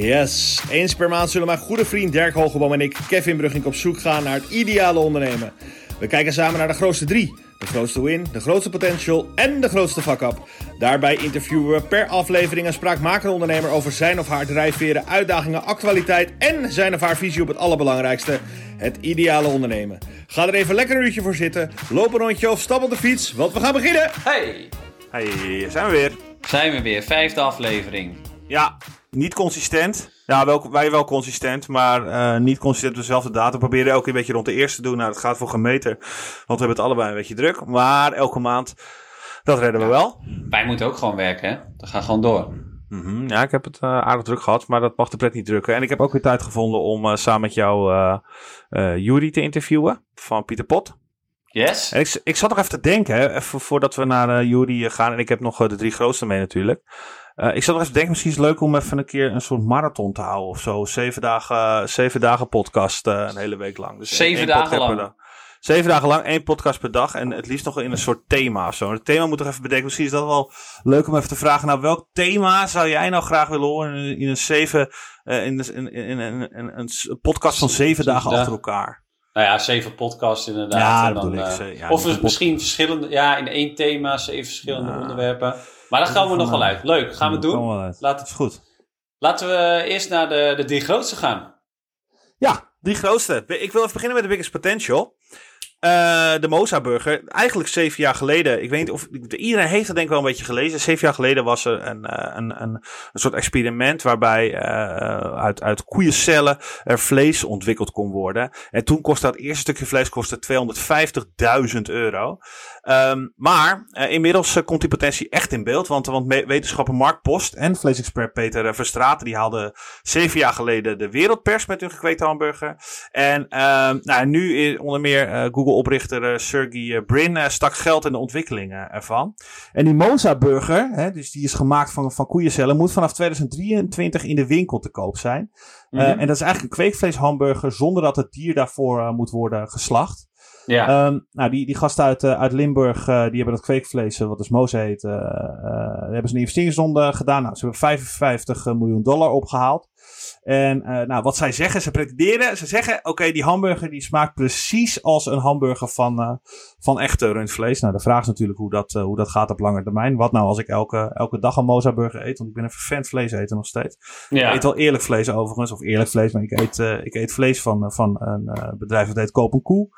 Yes, eens per maand zullen mijn goede vriend Dirk Hogeboom en ik, Kevin Brugging, op zoek gaan naar het ideale ondernemen. We kijken samen naar de grootste drie. De grootste win, de grootste potential en de grootste fuck-up. Daarbij interviewen we per aflevering een spraakmakende ondernemer over zijn of haar drijfveren, uitdagingen, actualiteit en zijn of haar visie op het allerbelangrijkste, het ideale ondernemen. Ga er even lekker een uurtje voor zitten, loop een rondje of stap op de fiets, want we gaan beginnen! Hey, Hey, zijn we weer. zijn we weer. Vijfde aflevering. Ja, niet consistent. Ja, wel, wij wel consistent, maar eh, niet consistent op dezelfde. We proberen elke keer een beetje rond de eerste te doen. Nou, dat gaat voor gemeter, want we hebben het allebei een beetje druk. Maar elke maand, dat redden we wel. Wij moeten ook gewoon werken, hè? Dat gaat gewoon door. Mhm, Ja, ik heb het eh, aardig druk gehad, maar dat mag de pret niet drukken. En ik heb ook weer tijd gevonden om eh, samen met jou eh, Jury te interviewen van Pieter Pot. Yes? En ik, ik zat nog even te denken, hè, even voordat we naar uh, Jury gaan. En ik heb nog de drie grootste mee natuurlijk. Eh, ik zat nog even te denken, misschien is het leuk om even een keer een soort marathon te houden of zo. Zeven dagen, zeven dagen podcast eh, een hele week lang. Dus Zeven dagen lang? dag. Zeven dagen lang, één podcast per dag. En het liefst nog in een soort thema of zo. En het thema moet toch even bedenken. Misschien is dat wel leuk om even te vragen. Nou, welk thema zou jij nou graag willen horen in, in een zeven, eh, in, in, in, in- in- een podcast van zeven Zeven dagen achter elkaar? Nou ja, zeven podcasts inderdaad. Ja, En dat dan, ik. eh, Ze- ja, of pod- misschien verschillende, ja, in één thema, zeven verschillende Ja. onderwerpen. Maar dat gaan we nog wel uit. Leuk, gaan we doen. Laat- Dat is goed. Laten we eerst naar de, de drie grootste gaan. Ja, die grootste. Ik wil even beginnen met de biggest potential. Eh, de Moza Burger. Eigenlijk zeven jaar geleden. Ik weet niet of. Iedereen heeft dat denk ik wel een beetje gelezen. Zeven jaar geleden was er een, eh, een, een, soort experiment. waarbij eh, uit, uit koeiencellen er vlees ontwikkeld kon worden. En toen kostte dat eerste stukje vlees kostte 250.000 euro. Ehm, maar inmiddels komt die potentie echt in beeld. Want, want wetenschapper Mark Post en vleesexpert Peter Verstraeten. die haalden zeven jaar geleden de wereldpers met hun gekweekte hamburger. En ehm, nou, nu is onder meer eh, Google-oprichter eh, Sergey eh, Brin eh, stak geld in de ontwikkeling eh, ervan. En die Moza-burger, hè, dus die is gemaakt van, van koeiencellen, moet vanaf 2023 in de winkel te koop zijn. Mhm. en dat is eigenlijk een kweekvleeshamburger zonder dat het dier daarvoor moet worden geslacht. Ja, Ehm, nou, die, die gasten uit, uit Limburg, die hebben dat kweekvlees, wat dus Moza heet, hebben ze een investeringsronde gedaan. Nou, ze hebben 55 miljoen dollar opgehaald. En eh, nou, wat zij zeggen, ze pretenderen, ze zeggen, oké, die hamburger die smaakt precies als een hamburger van, eh, van echte rundvlees. Nou, de vraag is natuurlijk hoe dat, eh, hoe dat gaat op lange termijn. Wat nou als ik elke, elke dag een Moza burger eet, want ik ben een vervent vlees eten nog steeds. Ik ja. eet wel eerlijk vlees overigens, of eerlijk vlees, maar ik eet, ik eet vlees van, van een bedrijf dat heet Koop een Koe.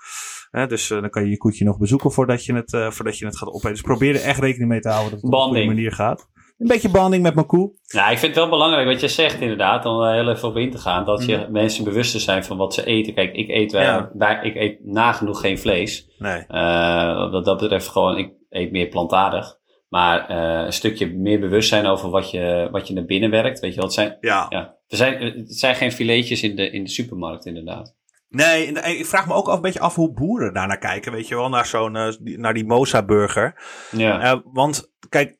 Dus dan kan je je koetje nog bezoeken voordat je het, voordat je het gaat opeten. Dus probeer er echt rekening mee te houden dat het op een goede manier gaat. Een beetje banding met mijn koe. Ja, ik vind het wel belangrijk wat je zegt inderdaad, om er heel even op in te gaan. Dat je Mhm. mensen bewuster zijn van wat ze eten. Kijk, ik eet, wel, Ja. ik eet nagenoeg geen vlees. Nee. Eh, wat dat betreft gewoon, ik eet meer plantaardig. Maar eh, een stukje meer bewustzijn over wat je, wat je naar binnen werkt. Weet je wat zijn? Ja. Ja, er zijn, het zijn geen filetjes in de, in de supermarkt inderdaad. Nee, ik vraag me ook af, een beetje af hoe boeren daarnaar kijken. Weet je wel, naar zo'n, eh, die- naar die Moza-burger. Ja, want kijk,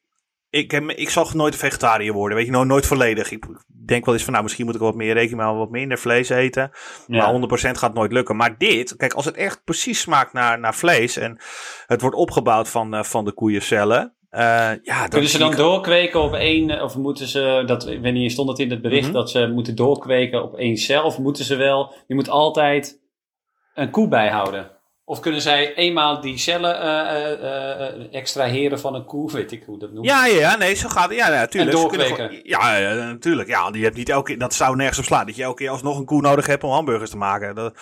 ik, ik zal nooit een vegetariër worden. Weet je, nooit, nooit volledig. Ik denk wel eens van, nou, misschien moet ik wat meer rekening houden, wat minder vlees eten. ja. Maar 100% gaat nooit lukken. Maar dit, kijk, als het echt precies smaakt naar, naar vlees en het wordt opgebouwd van, eh, van de koeiencellen. eh ja, Kunnen ze dan ik- doorkweken op één, of moeten ze, dat, ik weet niet, stond het in het bericht Mhm. dat ze moeten doorkweken op één cel? Of moeten ze wel, je moet altijd een koe bijhouden? Of kunnen zij eenmaal die cellen eh, eh, eh, extraheren van een koe, weet ik hoe dat noemt? Ja, ja, ja, nee, zo gaat het. Ja, ja, natuurlijk. En gewoon- Ja, ja, natuurlijk. Ja, die hebt niet elke keer, dat zou nergens op slaan. Dat je elke keer alsnog een koe nodig hebt om hamburgers te maken. Dat,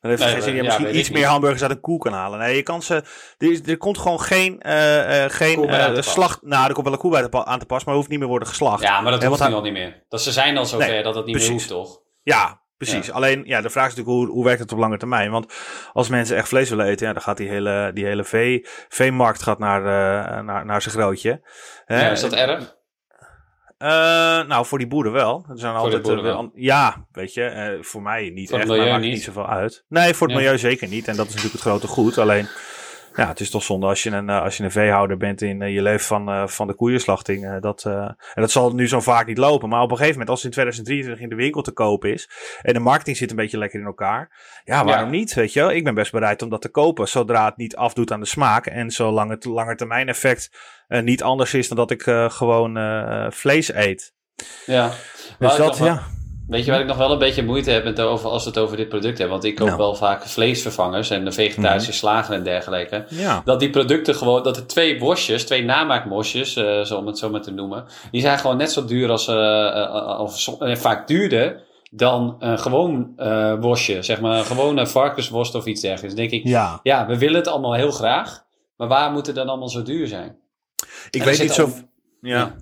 dan heeft Nee, geen zin. Je ja, misschien iets meer hamburgers uit een koe kan halen. Nee, je kan ze. Er, is- er komt gewoon geen, eh, geen slacht. Nou, er komt wel een koe bij pa- aan te pas, maar hoeft niet meer worden geslacht. Ja, maar dat Ja, hoeft nu al niet meer. Dat ze zijn al zover Nee, dat het niet meer hoeft, toch? Ja, precies. Alleen, ja, de vraag is natuurlijk hoe, hoe werkt het op lange termijn? Want als mensen echt vlees willen eten, ja, dan gaat die hele, die hele vee, veemarkt gaat naar, eh, naar, naar zijn grootje. Hè? Ja, is dat erg? Eh, nou, voor die boeren wel. Er zijn de altijd, boeren eh, wel. ja, weet je, eh, voor mij niet Voor het echt, maar maakt niet. niet zoveel uit. Nee, voor het Ja. milieu zeker niet. En dat is natuurlijk het grote goed. Alleen, ja, het is toch zonde als je een, eh, als je een veehouder bent in eh, je leven van, eh, van de koeienslachting. dat, en dat zal nu zo vaak niet lopen. Maar op een gegeven moment, als het in 2023 in de winkel te koop is. en de marketing zit een beetje lekker in elkaar. Ja, waarom Ja. niet? Weet je? Ik ben best bereid om dat te kopen. Zodra het niet afdoet aan de smaak. En zolang het langer termijn effect niet anders is dan dat ik gewoon vlees eet. Ja. Dus dat, ja. Weet je waar ik nog wel een beetje moeite heb met over, als we het over dit product hebben? Want ik koop Nou. wel vaak vleesvervangers en de vegetarische slagen en dergelijke. Ja. Dat die producten gewoon, dat er twee bosjes, twee namaakmosjes, eh zo om het zo maar te noemen, die zijn gewoon net zo duur als, eh, eh, of vaak duurder dan een gewoon worstje. Zeg maar een gewone varkensworst of iets dergelijks. Dan denk ik, Ja, ja, we willen het allemaal heel graag, maar waar moet het dan allemaal zo duur zijn? Ik En weet niet zo... al- Ja.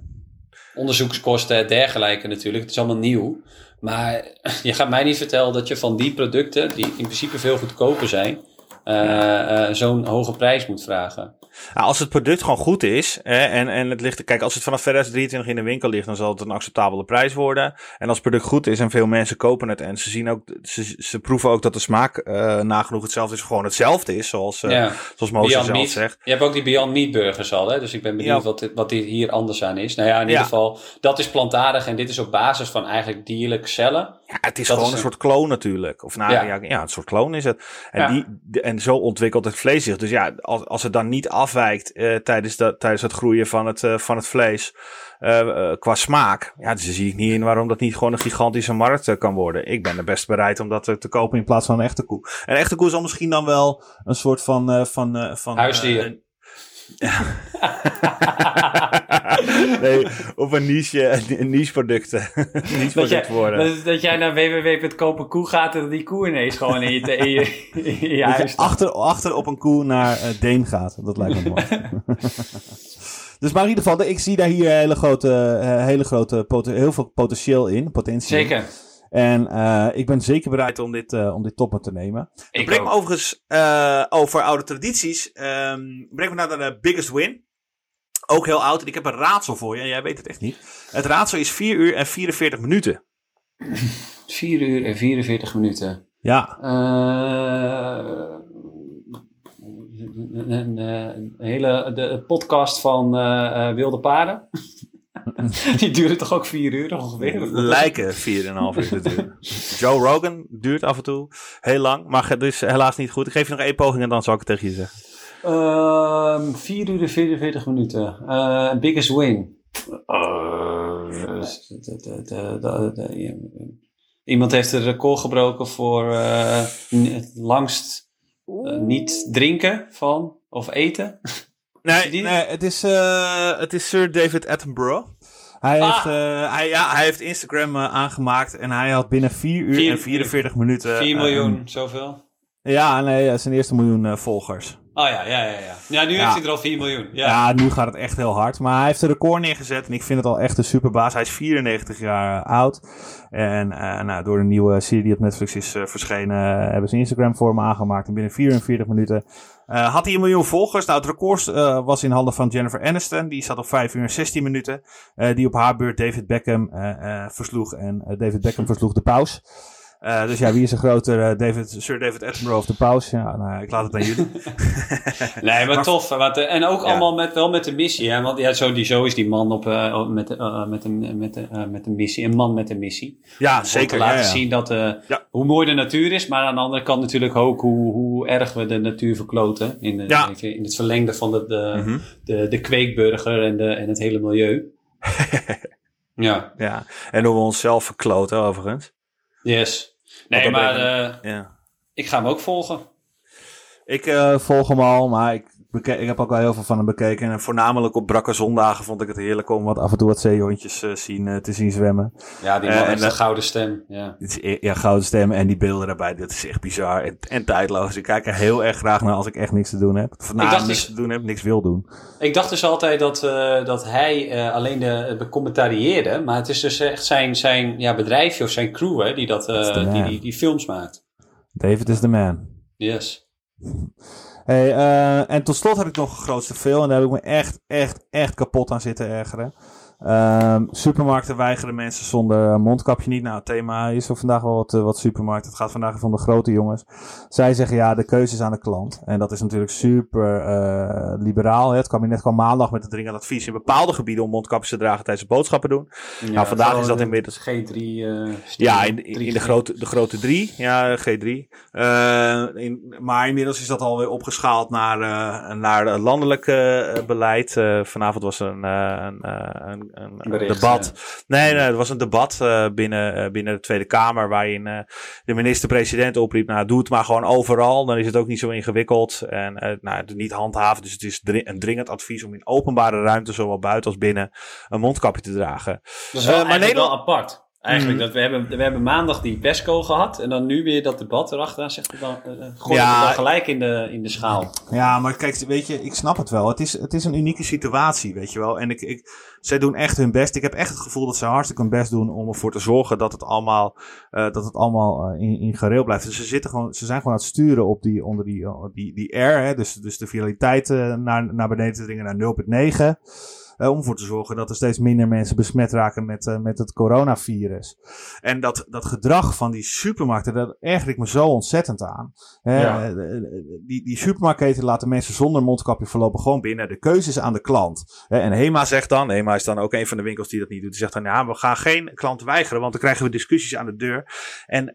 onderzoekskosten en dergelijke natuurlijk. Het is allemaal nieuw. Maar je gaat mij niet vertellen dat je van die producten, die in principe veel goedkoper zijn, eh, eh, zo'n hoge prijs moet vragen. Nou, als het product gewoon goed is, hè, en, en het ligt, kijk, als het vanaf 2023 in de winkel ligt, dan zal het een acceptabele prijs worden. En als het product goed is en veel mensen kopen het en ze zien ook, ze, ze proeven ook dat de smaak eh, nagenoeg hetzelfde is, gewoon hetzelfde is, zoals, ja. zoals Mozes zelf Meat. zegt. Je hebt ook die Beyond Meat burgers al, hè? dus ik ben benieuwd Ja. wat, dit- wat dit hier anders aan is. Nou ja, in ieder Ja. geval, dat is plantaardig en dit is op basis van eigenlijk dierlijke cellen. Ja, het is Dat gewoon is een soort kloon natuurlijk. Of nou, ja. Ja. Ja, een soort kloon is het. En, Ja. die, de- en zo ontwikkelt het vlees zich. Dus ja, als, als het dan niet afwijkt eh, tijdens, de, tijdens het groeien van het, eh, van het vlees eh, qua smaak. Ja, dus zie ik niet in waarom dat niet gewoon een gigantische markt kan worden. Ik ben er best bereid om dat te kopen in plaats van een echte koe. Een echte koe zal misschien dan wel een soort van... van, van Huisdier. nee, of een niche, een niche producten. niche Dat, product jij, worden. dat, dat jij naar www.kopenkoe gaat en die koe ineens gewoon in je, in je, in huis achter, achter op een koe naar Deen gaat. Dat lijkt me mooi. dus maar in ieder geval, ik zie daar hier hele grote, eh, hele grote heel veel potentieel in. Potentie. Zeker. En eh, ik ben zeker bereid om dit, eh om dit topper te nemen. Ik brengt me overigens eh, over oude tradities. ehm brengt me naar de Biggest Win. Ook heel oud. En ik heb een raadsel voor je. En jij weet het echt niet. Het raadsel is 4 uur en 44 minuten. 4 uur en 44 minuten. Ja, Eh, een, een, een hele de podcast van Wilde Paarden. Die duurde toch ook vier uur ongeveer? Lijken 4,5 uur te duren. Joe Rogan duurt af en toe heel lang. Maar het is helaas niet goed. Ik geef je nog één poging en dan zal ik het tegen je zeggen. Ehm 4 uur en 44 minuten. Eh, biggest win. Eh, Iemand heeft een record gebroken voor eh, het langst niet drinken van of eten. Nee, Die- nee het, is, eh, het is Sir David Attenborough. hij, Ah. heeft, eh, Hij, ja, hij heeft Instagram eh, aangemaakt. En hij had binnen 4 uur... Vier- en 44 minuten. 4 eh, miljoen, zoveel. Ja, nee, zijn eerste miljoen volgers. Oh ja, ja, ja. Ja, ja nu Ja. heeft hij er al 4 miljoen. Ja. Ja. nu gaat het echt heel hard. Maar hij heeft een record neergezet. En ik vind het al echt een superbaas. Hij is 94 jaar oud. En nou, door de nieuwe serie die op Netflix is verschenen, hebben ze Instagram voor hem aangemaakt. En binnen 44 minuten eh, had hij een miljoen volgers. Nou, het record eh, was in handen van Jennifer Aniston. Die zat op 5 uur en 16 minuten. Eh, die op haar beurt David Beckham versloeg. En David Beckham versloeg de paus. Eh, dus ja, wie is er groter? eh, David, Sir David Attenborough of de paus? Ja, nou, ik laat het aan jullie. Nee, maar, tof. Want, eh, en ook Ja. allemaal met, wel met de missie. Hè? Want ja, zo, die, zo is die man op, met, met, een, met, een, met een missie. Een man met een missie. Ja, Om te zeker. laten ja, ja. zien dat, hoe mooi de natuur is. Maar aan de andere kant natuurlijk ook hoe, hoe erg we de natuur verkloten. In, de, in het verlengde van de, de, Mhm. de, de kweekburger en, de, en het hele milieu. ja, Ja, en hoe we onszelf verkloten overigens. Yes. Nee, maar ben eh, Ja. ik ga hem ook volgen. Ik eh, volg hem al, maar ik, ik heb ook wel heel veel van hem bekeken. En voornamelijk op brakke zondagen vond ik het heerlijk om wat Af en toe wat zeehondjes eh, zien, eh, te zien zwemmen. Ja, die Eh, man en heeft dat- een gouden stem. Ja. Is, e- ja, gouden stem en die beelden daarbij, dat is echt bizar en, en tijdloos. Ik kijk er heel erg graag naar als ik echt niks te doen heb. Of nou, niks dus- te doen heb, niks wil doen. Ik dacht dus altijd dat, eh, dat hij eh, alleen de, de commentarieerde. Maar het is dus echt zijn, zijn ja, bedrijfje of zijn crew hè, die, dat, eh, die, die, die films maakt. David is de man. Yes. Eh, en tot slot heb ik nog een grootste veel. En daar heb ik me echt, echt, echt kapot aan zitten ergeren. Ehm, supermarkten weigeren mensen zonder mondkapje niet. Nou, het thema is er vandaag wel wat, eh, wat supermarkten. Het gaat vandaag even om de grote jongens. Zij zeggen ja, de keuze is aan de klant. En dat is natuurlijk super eh, liberaal. Hè. Het kabinet kwam maandag met een dringend advies in bepaalde gebieden om mondkapjes te dragen tijdens het boodschappen doen. Ja, nou, vandaag is dat de inmiddels. G3. eh, Ja, in, in 3G. de, grote, de grote drie, ja, G3. Eh, in, maar inmiddels is dat alweer opgeschaald naar, naar het landelijk beleid. Vanavond was er een, een, een een, een Bericht, debat. Nee, nee, er was een debat eh, binnen, eh, binnen de Tweede Kamer waarin eh, de minister-president opriep, nou doe het maar gewoon overal, dan is het ook niet zo ingewikkeld. En eh, nou, niet handhaven, dus het is een dringend advies om in openbare ruimte, zowel buiten als binnen, een mondkapje te dragen. Dat is wel, Eh, maar Nederland- wel apart. Eigenlijk, Mhm. dat we, hebben, we hebben maandag die PESCO gehad. En dan nu weer dat debat erachteraan. Zegt het dan, uh, gooi Ja. het dan gelijk in de, in de schaal. Ja, maar kijk, weet je, ik snap het wel. Het is, het is een unieke situatie, weet je wel. En ik, ik, zij doen echt hun best. Ik heb echt het gevoel dat ze hartstikke hun best doen om ervoor te zorgen dat het allemaal, eh, dat het allemaal eh, in, in gereel blijft. Dus ze, zitten gewoon, ze zijn gewoon aan het sturen op die, onder die, eh, die, die R, hè, dus, dus de viraliteit eh, naar, naar beneden te dringen naar 0,9. Eh, om ervoor te zorgen dat er steeds minder mensen besmet raken met, eh, met het coronavirus. En dat, dat gedrag van die supermarkten, daar erger ik me zo ontzettend aan. Hè, Ja. eh, die, die supermarkten laten mensen zonder mondkapje voorlopig gewoon binnen. De keuze is aan de klant. Hè, en HEMA zegt dan, HEMA is dan ook een van de winkels die dat niet doet. Die zegt dan, ja, we gaan geen klant weigeren, want dan krijgen we discussies aan de deur. En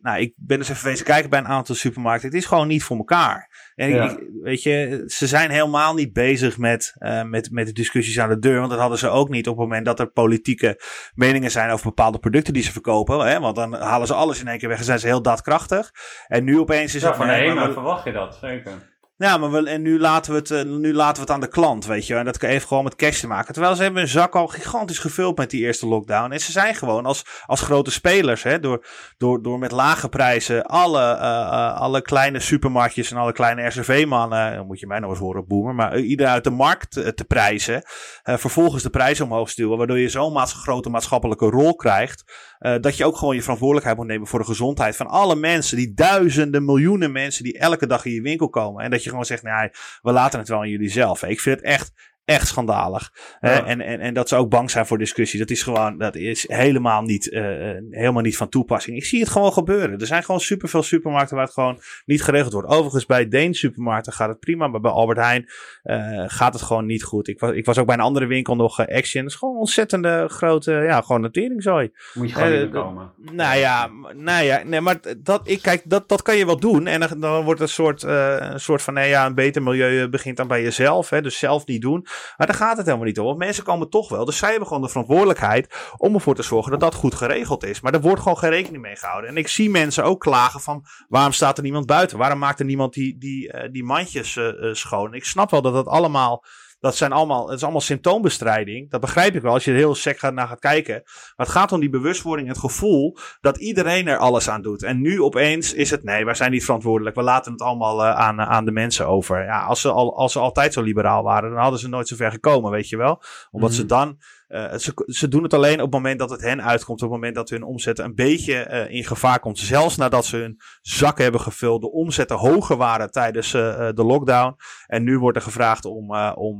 nou, ik ben dus even wezen kijken bij een aantal supermarkten. Het is gewoon niet voor elkaar. En Ja. ik, weet je, ze zijn helemaal niet bezig met, eh, met, met de discussies aan de deur. Want dat hadden ze ook niet op het moment dat er politieke meningen zijn over bepaalde producten die ze verkopen. Hè? Want dan halen ze alles in één keer weg en zijn ze heel daadkrachtig. En nu opeens is Ja, het van nee, maar we- verwacht je dat, zeker. Ja, maar we, en nu laten, we het, eh, nu laten we het aan de klant, weet je. En dat heeft gewoon met cash te maken. Terwijl ze hebben hun zak al gigantisch gevuld met die eerste lockdown. En ze zijn gewoon als, als grote spelers, hè, door, door, door met lage prijzen alle, eh, eh, alle kleine supermarktjes en alle kleine RCV-mannen, moet je mij nog eens horen, boomer, maar ieder uit de markt te prijzen. vervolgens de prijzen omhoog stuwen, waardoor je zo'n maats- grote maatschappelijke rol krijgt. Eh, dat je ook gewoon je verantwoordelijkheid moet nemen voor de gezondheid van alle mensen, die duizenden, miljoenen mensen die elke dag in je winkel komen. En dat je gewoon zegt, nee, we laten het wel aan jullie zelf. Ik vind het echt, echt schandalig. Ja. En, en, en dat ze ook bang zijn voor discussie. Dat is gewoon, dat is helemaal niet, eh, eh, helemaal niet van toepassing. Ik zie het gewoon gebeuren. Er zijn gewoon superveel supermarkten waar het gewoon niet geregeld wordt. Overigens, bij Deen supermarkten gaat het prima. Maar bij Albert Heijn eh, gaat het gewoon niet goed. Ik was, ik was ook bij een andere winkel nog, Action. Dat is gewoon een ontzettende grote, ja, gewoon een teringzooi. Moet je gewoon komen. Nou ja, nou ja, nee, maar dat, ik, kijk, dat, dat kan je wel doen. En dan, dan wordt het een soort, een soort van, nee ja, een beter milieu begint dan bij jezelf. Hè, dus zelf niet doen. Maar daar gaat het helemaal niet om. Want mensen komen toch wel. Dus zij hebben gewoon de verantwoordelijkheid om ervoor te zorgen dat dat goed geregeld is. Maar er wordt gewoon geen rekening mee gehouden. En ik zie mensen ook klagen van, waarom staat er niemand buiten? Waarom maakt er niemand die, die, eh, die mandjes eh, eh, schoon? Ik snap wel dat dat allemaal... Dat zijn allemaal, het is allemaal symptoombestrijding. Dat begrijp ik wel als je er heel sec gaat naar gaat kijken. Maar het gaat om die bewustwording, het gevoel dat iedereen er alles aan doet. En nu opeens is het nee, wij zijn niet verantwoordelijk. We laten het allemaal eh, aan, aan de mensen over. Ja, als ze, al, als ze altijd zo liberaal waren, dan hadden ze nooit zo ver gekomen, weet je wel. Omdat ze dan. Eh, ze, ze doen het alleen op het moment dat het hen uitkomt. Op het moment dat hun omzet een beetje eh, in gevaar komt. Zelfs nadat ze hun zakken hebben gevuld. De omzetten hoger waren tijdens eh, de lockdown. En nu wordt er gevraagd om, om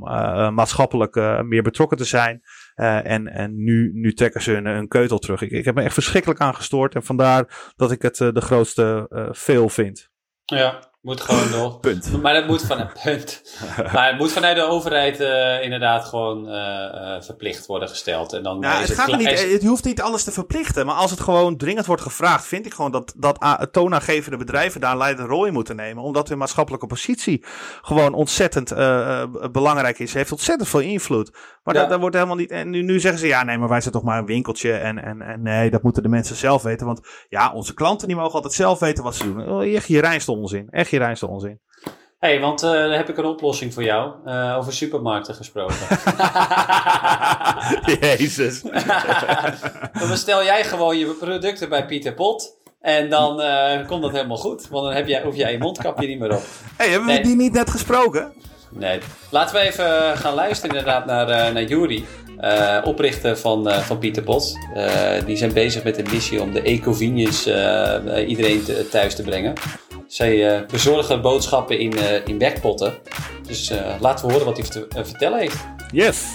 maatschappelijk meer betrokken te zijn. En en nu, nu trekken ze hun, keutel terug. Ik, ik heb me echt verschrikkelijk aan gestoord. En vandaar dat ik het de grootste veel vind. Ja, moet gewoon nog. Punt. Maar dat moet van een punt. Maar het moet vanuit de overheid eh, inderdaad gewoon eh, eh, verplicht worden gesteld. En dan is het, gaat niet, het hoeft niet alles te verplichten. Maar als het gewoon dringend wordt gevraagd, vind ik gewoon dat, dat toonaangevende bedrijven daar een leidende rol in moeten nemen. Omdat hun maatschappelijke positie gewoon ontzettend belangrijk is. Heeft ontzettend veel invloed. Maar Ja. dat, dat wordt helemaal niet. En nu, nu zeggen ze ja, nee, maar wij zijn toch maar een winkeltje. En, en, en nee, dat moeten de mensen zelf weten. Want ja, onze klanten die mogen altijd zelf weten wat ze doen. Oh, Echt je reinste onzin. Echt je reinste onzin. hey, want eh, dan heb ik een oplossing voor jou. eh, over supermarkten gesproken. Jezus. dan bestel jij gewoon je producten bij Pieter Pot. En dan eh, komt dat helemaal goed. Want dan heb jij, hoef jij je mondkapje niet meer op. hey, hebben we die niet net gesproken? Nee. Laten we even gaan luisteren inderdaad naar, eh naar Juri. eh, oprichter van, eh, van Pieter Pot. Eh, die zijn bezig met een missie om de eh, eh, iedereen te- thuis te brengen. Zij eh, bezorgen boodschappen in, eh in wekpotten. Dus eh, laten we horen wat hij te vertellen heeft. Yes.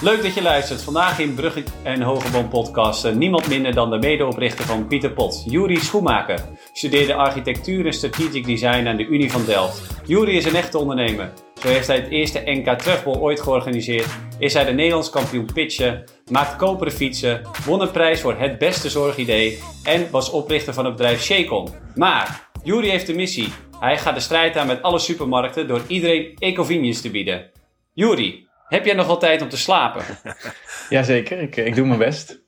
Leuk dat je luistert. Vandaag in Brugge en Hogeboom podcast niemand minder dan de medeoprichter van Pieter Pot, Juri Schoenmaker. Studeerde architectuur en strategic design aan de Unie van Delft. Juri is een echte ondernemer. Zo heeft hij het eerste NK Terugbol ooit georganiseerd, is hij de Nederlands kampioen pitchen, maakt koperen fietsen, won een prijs voor het beste zorgidee en was oprichter van het bedrijf Shakon. Maar Juri heeft een missie. Hij gaat de strijd aan met alle supermarkten door iedereen eco-convenience te bieden. Juri, Heb jij nog wel tijd om te slapen? Jazeker, ik, ik doe mijn best.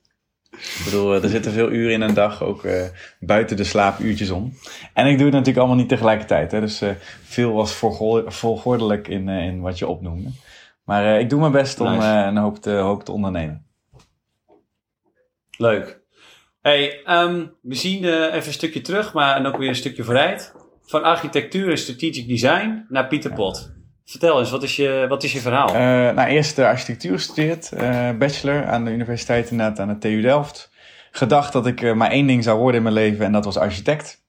Ik bedoel, er zitten veel uren in een dag, ook uh, buiten de slaapuurtjes om. En ik doe het natuurlijk allemaal niet tegelijkertijd. Hè, dus uh, veel was volgordelijk in, uh, in wat je opnoemde. Maar ik doe mijn best om een hoop te, hoop te ondernemen. Leuk. Hey, um, we zien even een stukje terug, maar en ook weer een stukje vooruit. Van architectuur en strategic design naar Pieter Pot. Vertel eens, wat is je, wat is je verhaal? Uh, nou, eerst de architectuur gestudeerd, uh, bachelor aan de universiteit inderdaad aan de TU Delft. Gedacht dat ik maar één ding zou worden in mijn leven en dat was architect.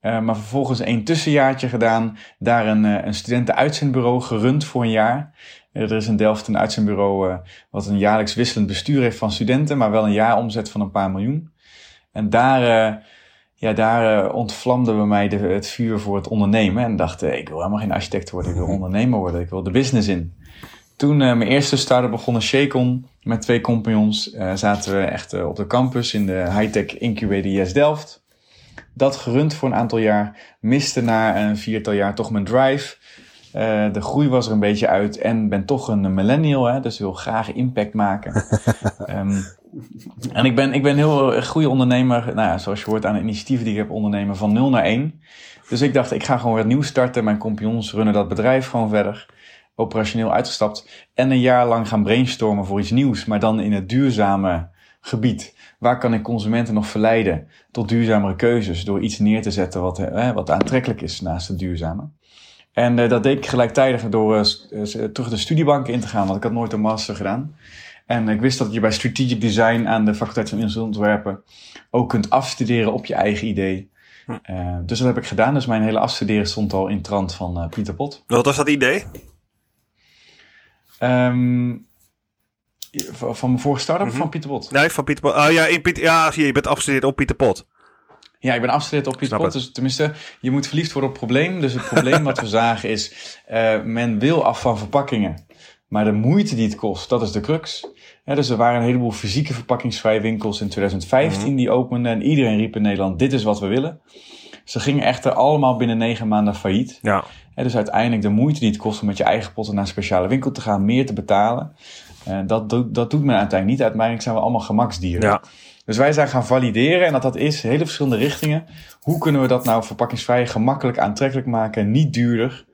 maar vervolgens een tussenjaartje gedaan, daar een, een studentenuitzendbureau gerund voor een jaar. er is in Delft een uitzendbureau wat een jaarlijks wisselend bestuur heeft van studenten, maar wel een jaaromzet van een paar miljoen. En daar ja, daar uh, ontvlamde bij mij de, het vuur voor het ondernemen. En dacht, uh, ik wil helemaal geen architect worden, ik wil mhm. ondernemer worden, ik wil de business in. Toen uh, mijn eerste start-up begon, Shakon, met twee compagnons, zaten we echt op de campus in de high-tech incubator IS Delft. Dat gerund voor een aantal jaar, miste na een viertal jaar toch mijn drive. de groei was er een beetje uit en ben toch een millennial, hè, dus wil graag impact maken. um, En ik ben, ik ben heel erg goede ondernemer, nou zoals je hoort aan de initiatieven die ik heb ondernemen, van 0 naar 1. Dus ik dacht, ik ga gewoon weer nieuw starten. Mijn compagnons runnen dat bedrijf gewoon verder. Operationeel uitgestapt. En een jaar lang gaan brainstormen voor iets nieuws, maar dan in het duurzame gebied. Waar kan ik consumenten nog verleiden tot duurzamere keuzes door iets neer te zetten wat, eh, wat aantrekkelijk is naast het duurzame? En uh, dat deed ik gelijktijdig door uh, terug de studiebank in te gaan, want ik had nooit een master gedaan. En ik wist dat je bij strategic design aan de faculteit van industrieel ontwerpen ook kunt afstuderen op je eigen idee. Hm. Uh, dus dat heb ik gedaan. Dus mijn hele afstuderen stond al in trant van uh, Pieter Pot. Wat was dat idee? Um, van mijn vorige start-up mm -hmm. van Pieter Pot? Nee, van Pieter Pot. Oh ja, in Pieter, ja zie je, je bent afgestudeerd op Pieter Pot. Ja, ik ben afgestudeerd op Pieter Pot. Dus tenminste, je moet verliefd worden op het probleem. Dus het probleem wat we zagen is, uh, men wil af van verpakkingen. Maar de moeite die het kost, dat is de crux. dus er waren een heleboel fysieke verpakkingsvrije winkels in 2015 mhm. die openden. En iedereen riep in Nederland, dit is wat we willen. Ze gingen echter allemaal binnen negen maanden failliet. Ja. dus uiteindelijk de moeite die het kost om met je eigen potten naar een speciale winkel te gaan, meer te betalen. dat, doet, dat doet men uiteindelijk niet. Uiteindelijk zijn we allemaal gemaksdieren. Ja. Dus wij zijn gaan valideren en dat dat is hele verschillende richtingen. Hoe kunnen we dat nou verpakkingsvrij gemakkelijk aantrekkelijk maken, niet duurder?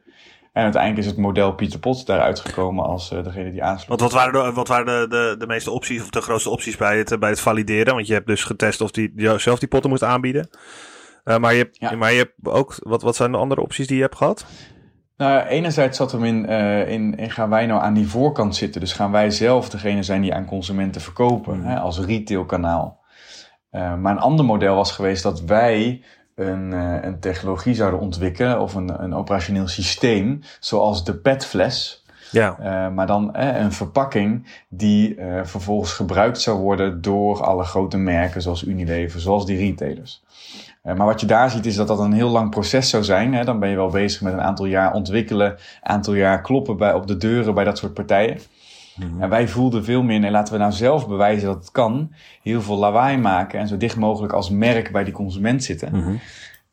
En uiteindelijk is het model Pieter Pot daaruit gekomen als uh, degene die aansloot. Want wat waren, de, wat waren de, de, de meeste opties of de grootste opties bij het, bij het valideren? Want je hebt dus getest of die zelf die potten moest aanbieden. Uh, maar, je hebt, ja. maar je hebt ook, wat, wat zijn de andere opties die je hebt gehad? Nou, enerzijds zat hem in, uh, in, in, gaan wij nou aan die voorkant zitten. Dus gaan wij zelf degene zijn die aan consumenten verkopen, mm. hè, als retailkanaal. maar een ander model was geweest dat wij een, uh, een technologie zouden ontwikkelen of een, een operationeel systeem, zoals de petfles. Ja. Uh, maar dan uh, een verpakking die uh, vervolgens gebruikt zou worden door alle grote merken zoals Unilever, zoals die retailers. maar wat je daar ziet is dat dat een heel lang proces zou zijn. Hè? Dan ben je wel bezig met een aantal jaar ontwikkelen, aantal jaar kloppen bij, op de deuren bij dat soort partijen. En wij voelden veel meer, nee, laten we nou zelf bewijzen dat het kan. Heel veel lawaai maken en zo dicht mogelijk als merk bij die consument zitten. Mhm.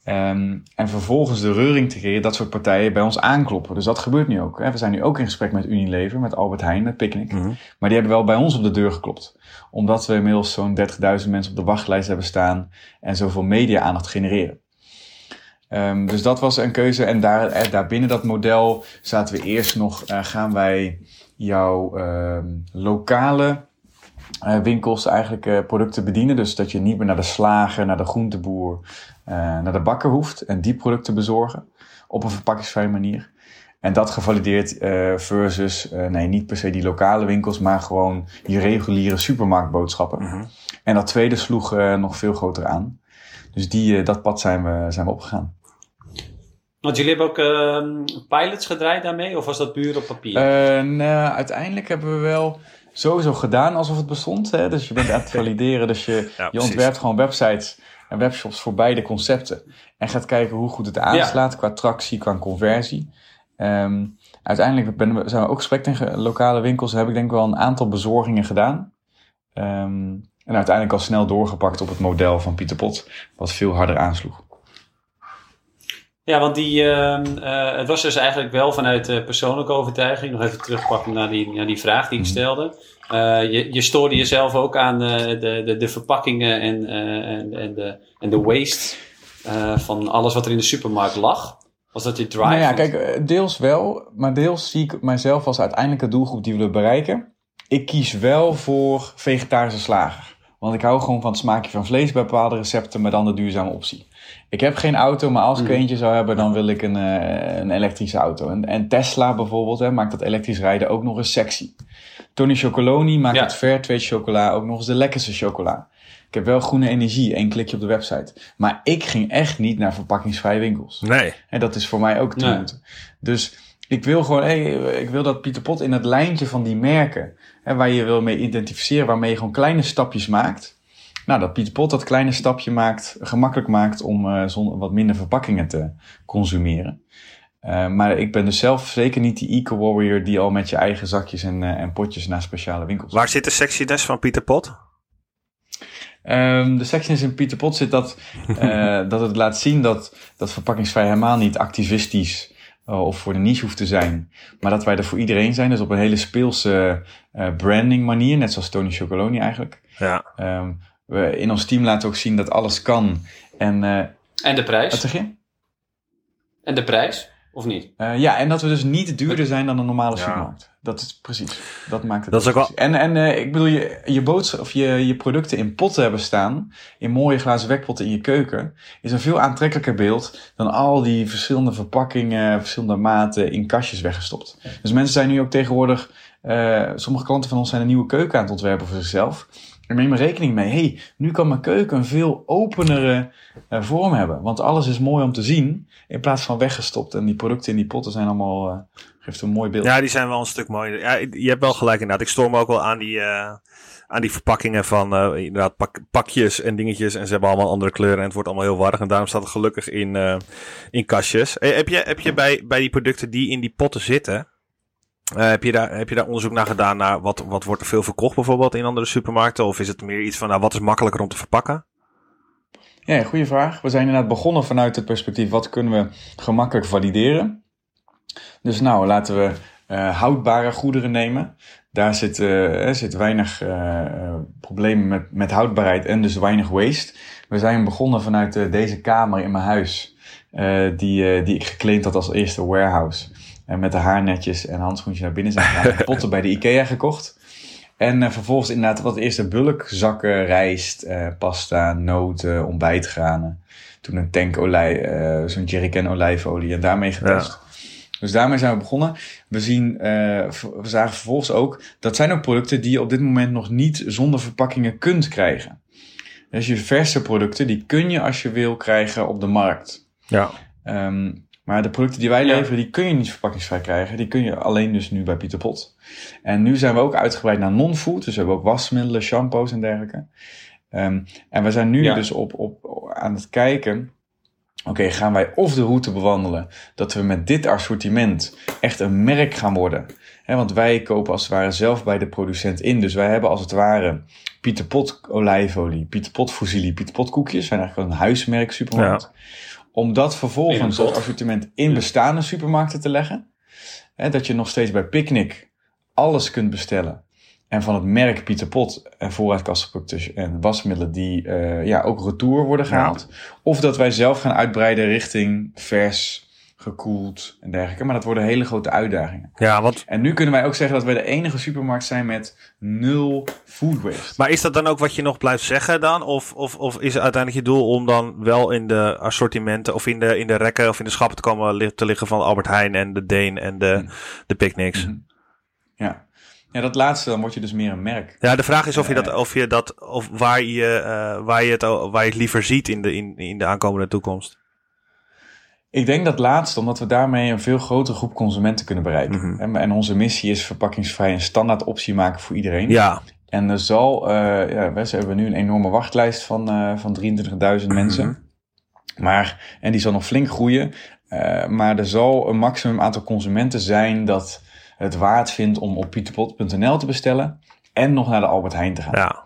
Um, en vervolgens de reuring te creëren, dat soort partijen bij ons aankloppen. Dus dat gebeurt nu ook. Hè. We zijn nu ook in gesprek met Unilever, met Albert Heijn, met Picnic. Mhm. Maar die hebben wel bij ons op de deur geklopt. Omdat we inmiddels zo'n 30.000 mensen op de wachtlijst hebben staan en zoveel media-aandacht genereren. Um, dus dat was een keuze. En daar, eh, daar binnen dat model zaten we eerst nog, uh, gaan wij jouw uh, lokale uh, winkels eigenlijk uh, producten bedienen. Dus dat je niet meer naar de slager, naar de groenteboer, uh, naar de bakker hoeft en die producten bezorgen op een verpakkingsvrije manier. En dat gevalideerd versus, nee, niet per se die lokale winkels, maar gewoon je reguliere supermarktboodschappen. Mm -hmm. En dat tweede sloeg nog veel groter aan. Dus die, dat pad zijn we, zijn we opgegaan. Want jullie hebben ook uh, pilots gedraaid daarmee, of was dat puur op papier? Uh, nou, uiteindelijk hebben we wel sowieso gedaan alsof het bestond. Hè? Dus je bent aan het valideren, dus je, ja, je ontwerpt gewoon websites en webshops voor beide concepten. En gaat kijken hoe goed het aanslaat qua tractie, qua conversie. Um, uiteindelijk ben zijn we ook gesprek tegen lokale winkels. Heb ik denk ik wel een aantal bezorgingen gedaan. Um, en uiteindelijk al snel doorgepakt op het model van Pieter Pot, wat veel harder aansloeg. Ja, want die, ehm, eh, het was dus eigenlijk wel vanuit uh, persoonlijke overtuiging. Nog even terugpakken naar die, naar die vraag die ik Mhm. stelde. Eh, je, je stoorde jezelf ook aan eh, de, de, de verpakkingen en, en, en, de, en de waste van alles wat er in de supermarkt lag. Was dat je drive? Nou ja, kijk, deels wel, maar deels zie ik mijzelf als uiteindelijke doelgroep die we willen bereiken. Ik kies wel voor vegetarische slager. Want ik hou gewoon van het smaakje van vlees bij bepaalde recepten, maar dan de duurzame optie. Ik heb geen auto, maar als ik Mhm. eentje zou hebben, dan wil ik een, eh, een elektrische auto. En, en Tesla bijvoorbeeld hè, maakt dat elektrisch rijden ook nog eens sexy. Tony Chocoloni maakt Ja. het Fairtrade chocola ook nog eens de lekkerste chocola. Ik heb wel groene energie, één klikje op de website. Maar ik ging echt niet naar verpakkingsvrije winkels. Nee. En dat is voor mij ook te Nee. moeten. Dus ik wil gewoon, hey, ik wil dat Pieter Pot in het lijntje van die merken, hè, waar je wil mee identificeren, waarmee je gewoon kleine stapjes maakt. Nou, dat Pieter Pot dat kleine stapje maakt, gemakkelijk maakt om eh, zonder wat minder verpakkingen te consumeren. Eh, maar ik ben dus zelf zeker niet die eco-warrior die al met je eigen zakjes en, eh, en potjes naar speciale winkels Waar zit de sexiness van Pieter Pot? Ehm, de sexiness in Pieter Pot zit dat, dat het laat zien dat, dat verpakkingsvrij helemaal niet activistisch of voor de niche hoeft te zijn. Maar dat wij er voor iedereen zijn. Dus op een hele speelse branding manier. Net zoals Tony Chocoloni eigenlijk. Ja. Ehm, we in ons team laten ook zien dat alles kan. En eh En de prijs? wat zeg je? En de prijs? Of niet? Eh, ja, en dat we dus niet duurder zijn dan een normale Ja. supermarkt. Dat is precies. Dat maakt het. Dat is ook wel-. En, en eh, ik bedoel, je, je, boodschap, of je, je producten in potten hebben staan, in mooie glazen wekpotten in je keuken, is een veel aantrekkelijker beeld dan al die verschillende verpakkingen, verschillende maten in kastjes weggestopt. Dus mensen zijn nu ook tegenwoordig, eh, sommige klanten van ons zijn een nieuwe keuken aan het ontwerpen voor zichzelf. En neem er rekening mee, hey, nu kan mijn keuken een veel openere eh, vorm hebben. Want alles is mooi om te zien, in plaats van weggestopt. En die producten in die potten zijn allemaal, eh, geeft een mooi beeld. Ja, die zijn wel een stuk mooier. Ja, je hebt wel gelijk inderdaad. Ik stoor me ook wel aan die, eh, aan die verpakkingen van inderdaad pak- pakjes en dingetjes. En ze hebben allemaal andere kleuren en het wordt allemaal heel warrig. En daarom staat het gelukkig in, in kastjes. Heb je, heb je bij, bij die producten die in die potten zitten... eh, heb, je daar, heb je daar onderzoek naar gedaan naar wat, wat wordt er veel verkocht bijvoorbeeld in andere supermarkten? Of is het meer iets van nou, wat is makkelijker om te verpakken? Ja, goede vraag. We zijn inderdaad begonnen vanuit het perspectief wat kunnen we gemakkelijk valideren. Dus nou, laten we eh, houdbare goederen nemen. Daar zit, eh, zit weinig problemen met, met houdbaarheid en dus weinig waste. We zijn begonnen vanuit deze kamer in mijn huis, die, die ik geclaimd had als eerste warehouse. En met de haarnetjes en handschoentjes naar binnen zijn gegaan. Potten bij de Ikea gekocht. En eh, vervolgens inderdaad wat eerste bulkzakken, rijst, eh, pasta, noten, ontbijtgranen. Toen een tank olij, eh, zo'n jerrycan olijfolie en daarmee getest. Dus daarmee zijn we begonnen. We, zien, eh, we zagen vervolgens ook, dat zijn ook producten die je op dit moment nog niet zonder verpakkingen kunt krijgen. Dus je verse producten, die kun je als je wil krijgen op de markt. Ja. Ehm, maar de producten die wij Ja. leveren, die kun je niet verpakkingsvrij krijgen. Die kun je alleen dus nu bij Pieter Pot. En nu zijn we ook uitgebreid naar non-food. Dus we hebben ook wasmiddelen, shampoos en dergelijke. Ehm, en we zijn nu Ja. dus op, op, aan het kijken... Oké, gaan wij of de route bewandelen dat we met dit assortiment echt een merk gaan worden? Hè, want wij kopen als het ware zelf bij de producent in. Dus wij hebben als het ware Pieter Pot olijfolie, Pieter Pot fusilli, Pieter Pot koekjes. zijn eigenlijk wel een huismerk supermarkt. Om dat vervolgens als assortiment in bestaande supermarkten te leggen. Hè, dat je nog steeds bij Picnic alles kunt bestellen. En van het merk Pieter Pot en voorraadkastproducten en wasmiddelen die eh, ja, ook retour worden gehaald. Of dat wij zelf gaan uitbreiden richting vers, gekoeld en dergelijke. Maar dat worden hele grote uitdagingen. Ja, want En nu kunnen wij ook zeggen dat wij de enige supermarkt zijn met nul food waste. Maar is dat dan ook wat je nog blijft zeggen dan? Of, of, of is het uiteindelijk je doel om dan wel in de assortimenten of in de, in de rekken of in de schappen te komen te liggen van Albert Heijn en de Deen en de, Mhm. de Picnics? Mhm. Ja. ja, dat laatste, dan word je dus meer een merk. Ja, de vraag is of je dat, Eh. of je dat, of waar je, eh, waar je het, waar je het liever ziet in de, in, in de aankomende toekomst. Ik denk dat laatste, omdat we daarmee een veel grotere groep consumenten kunnen bereiken. Mhm. En, en onze missie is verpakkingsvrij een standaard optie maken voor iedereen. Ja, En er zal, eh ja, we hebben nu een enorme wachtlijst van, eh van 23.000 mensen. Maar, en die zal nog flink groeien. Eh, maar er zal een maximum aantal consumenten zijn dat het waard vindt om op pieterpot.nl te bestellen. En nog naar de Albert Heijn te gaan. ja.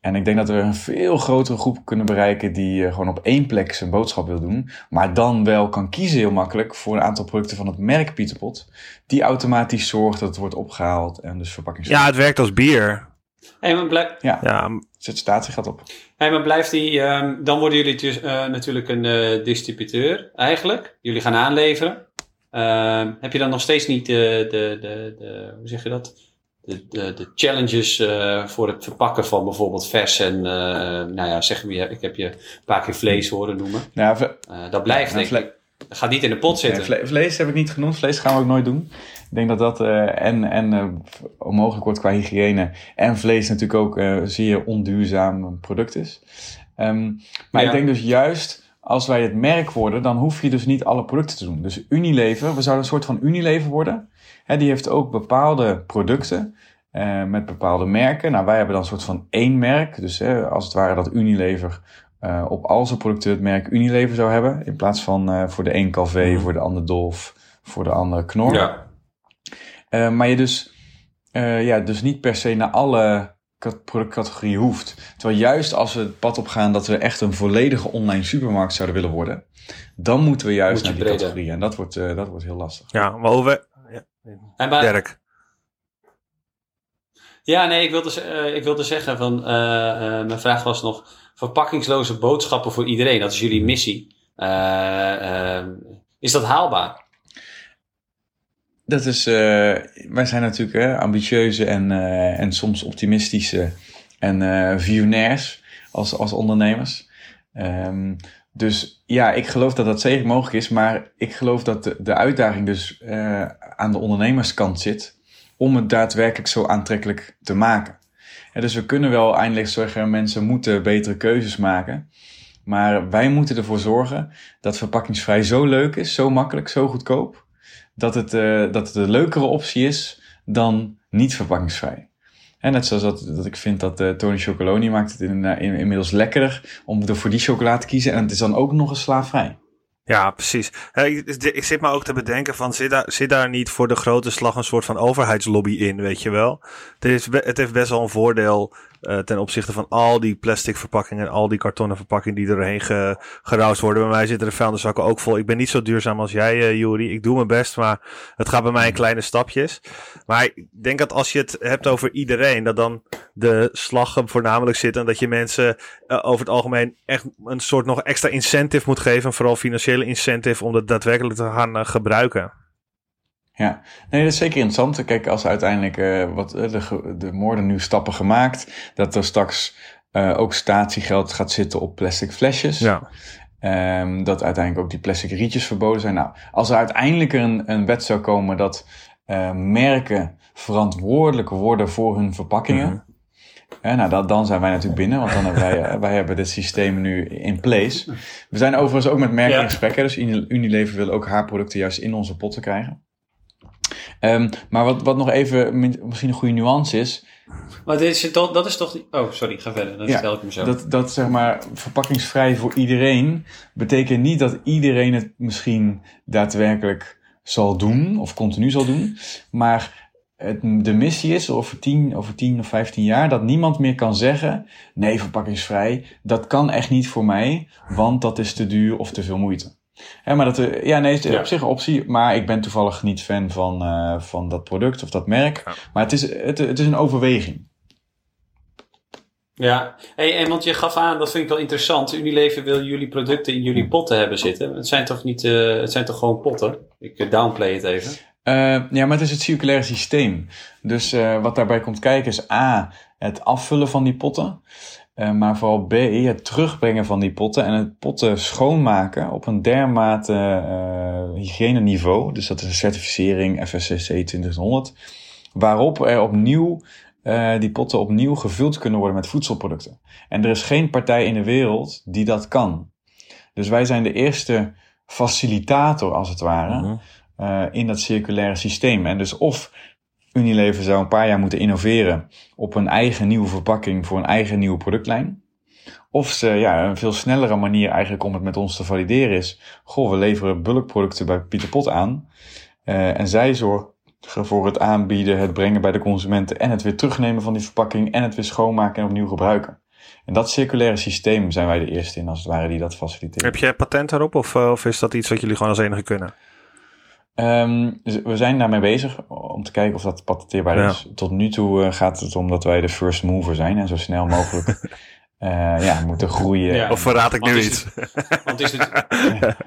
En ik denk dat we een veel grotere groep kunnen bereiken die eh, gewoon op één plek zijn boodschap wil doen. Maar dan wel kan kiezen heel makkelijk voor een aantal producten van het merk Pieterpot. Die automatisch zorgt dat het wordt opgehaald en dus verpakkings. Ja, het werkt als bier. Hey, maar blij- ja. Ja, Zet statiegat op. hey, maar blijft die, ehm, dan worden jullie dus, eh, natuurlijk een eh, distributeur eigenlijk. Jullie gaan aanleveren. Ehm, heb je dan nog steeds niet de, de, de, de hoe zeg je dat? De, de, de challenges eh, voor het verpakken van bijvoorbeeld vers en, eh, nou ja, zeg maar, ik heb je een paar keer vlees horen noemen. Nou, Eh, dat blijft, denk vle- ik. Dat gaat niet in de pot zitten. vle- vlees heb ik niet genoemd. Vlees gaan we ook nooit doen. Ik denk dat dat en, en onmogelijk wordt qua hygiëne. En vlees natuurlijk ook zeer onduurzaam product is. Ehm, maar Ja. ik denk dus juist als wij het merk worden, dan hoef je dus niet alle producten te doen. Dus Unilever, we zouden een soort van Unilever worden. Hè, die heeft ook bepaalde producten eh, met bepaalde merken. Nou, wij hebben dan een soort van één merk. Dus eh, als het ware dat Unilever eh, op al zijn producten het merk Unilever zou hebben. In plaats van eh, voor de een Calvé, voor de ander Dolf, voor de andere Knor. Ja. Eh, maar je dus, eh, ja, dus niet per se naar alle cat- productcategorieën hoeft. Terwijl juist als we het pad op gaan dat we echt een volledige online supermarkt zouden willen worden, dan moeten we juist Moet naar die breder. categorieën. En dat wordt, eh, dat wordt heel lastig. ja maar over... En Dirk. Ja, nee, ik wilde, eh, ik wilde zeggen van, eh, eh, mijn vraag was nog, verpakkingsloze boodschappen voor iedereen, dat is jullie missie. Is dat haalbaar? Dat is, wij zijn natuurlijk hè, ambitieuze en, en soms optimistische en visionairs als, als ondernemers. Ehm, dus ja, ik geloof dat dat zeker mogelijk is, maar ik geloof dat de, de uitdaging dus eh, aan de ondernemerskant zit om het daadwerkelijk zo aantrekkelijk te maken. Dus we kunnen wel eindelijk zeggen, mensen moeten betere keuzes maken. Maar wij moeten ervoor zorgen dat verpakkingsvrij zo leuk is, zo makkelijk, zo goedkoop dat het, eh, dat het een leukere optie is dan niet verpakkingsvrij. En net zoals dat, dat ik vind dat eh, Tony Chocoloni maakt het in, eh, in- inmiddels lekkerder om voor die chocolade te kiezen. En het is dan ook nog eens slaafvrij. Ja, precies. Ik, ik zit me ook te bedenken van, zit daar, zit daar niet voor de grote slag een soort van overheidslobby in, weet je wel? Het, is, het heeft best wel een voordeel eh, ten opzichte van al die plastic verpakkingen en al die kartonnen verpakkingen die erheen ge, gerouwd worden. Bij mij zitten de vuilniszakken ook vol. Ik ben niet zo duurzaam als jij, Juri. Ik doe mijn best, maar het gaat bij mij in kleine stapjes. Maar ik denk dat als je het hebt over iedereen, dat dan de slag hem voornamelijk zit en dat je mensen eh, over het algemeen echt een soort nog extra incentive moet geven. Vooral financiële incentive om dat daadwerkelijk te gaan gebruiken. Ja, nee, dat is zeker interessant. Kijk, als uiteindelijk eh, wat, eh, de, de moorden nu stappen gemaakt, dat er straks eh, ook statiegeld gaat zitten op plastic flesjes. Ja. Ehm, dat uiteindelijk ook die plastic rietjes verboden zijn. Nou, als er uiteindelijk een, een wet zou komen dat merken verantwoordelijk worden voor hun verpakkingen. Eh, nou, dat, dan zijn wij natuurlijk binnen, want dan hebben wij, wij hebben dit systeem nu in place. We zijn overigens ook met merken Ja. in gesprek. hè, Dus Uni- Unilever wil ook haar producten juist in onze potten krijgen. Ehm, maar wat, wat nog even misschien een goede nuance is, Maar dit is, toch- dat is toch... Oh, sorry, ga verder. Dan Ja, vertel ik hem zo. Dat, dat zeg maar verpakkingsvrij voor iedereen betekent niet dat iedereen het misschien daadwerkelijk zal doen of continu zal doen. Maar het, de missie is over 10, over 10 of 15 jaar dat niemand meer kan zeggen: nee, verpakkingsvrij, dat kan echt niet voor mij, want dat is te duur of te veel moeite. Hè, maar dat, er- ja, nee, het is Ja. op zich een optie, maar ik ben toevallig niet fan van, eh, van dat product of dat merk. Ja. Maar het is, het, het is een overweging. Ja, hey, en want je gaf aan, dat vind ik wel interessant. Unilever wil jullie producten in jullie potten hebben zitten. Het zijn toch niet, eh, het zijn toch gewoon potten? Ik eh, downplay het even. Eh, ja, maar het is het circulaire systeem. Dus eh, wat daarbij komt kijken is A, het afvullen van die potten. Eh, maar vooral B, het terugbrengen van die potten en het potten schoonmaken op een dermate hygiëneniveau. Dus dat is een certificering FSCC 20100. Waarop er opnieuw eh, die potten opnieuw gevuld kunnen worden met voedselproducten. En er is geen partij in de wereld die dat kan. Dus wij zijn de eerste facilitator, als het ware, Mhm. in dat circulaire systeem. En dus of Unilever zou een paar jaar moeten innoveren op een eigen nieuwe verpakking voor een eigen nieuwe productlijn. Of ze ja, een veel snellere manier eigenlijk om het met ons te valideren is. Goh, we leveren bulkproducten bij Pieter Pot aan. Eh, en zij zorgen voor het aanbieden, het brengen bij de consumenten en het weer terugnemen van die verpakking en het weer schoonmaken en opnieuw gebruiken. En dat circulaire systeem zijn wij de eerste in, als het ware, die dat faciliteren. Heb je patent daarop of, eh, of is dat iets wat jullie gewoon als enige kunnen? Ehm, we zijn daarmee bezig om te kijken of dat patenteerbaar Ja. is. Tot nu toe eh, gaat het om dat wij de first mover zijn en zo snel mogelijk eh, ja, moeten groeien. Ja. Of verraad ik nu Want iets? Want het is, het,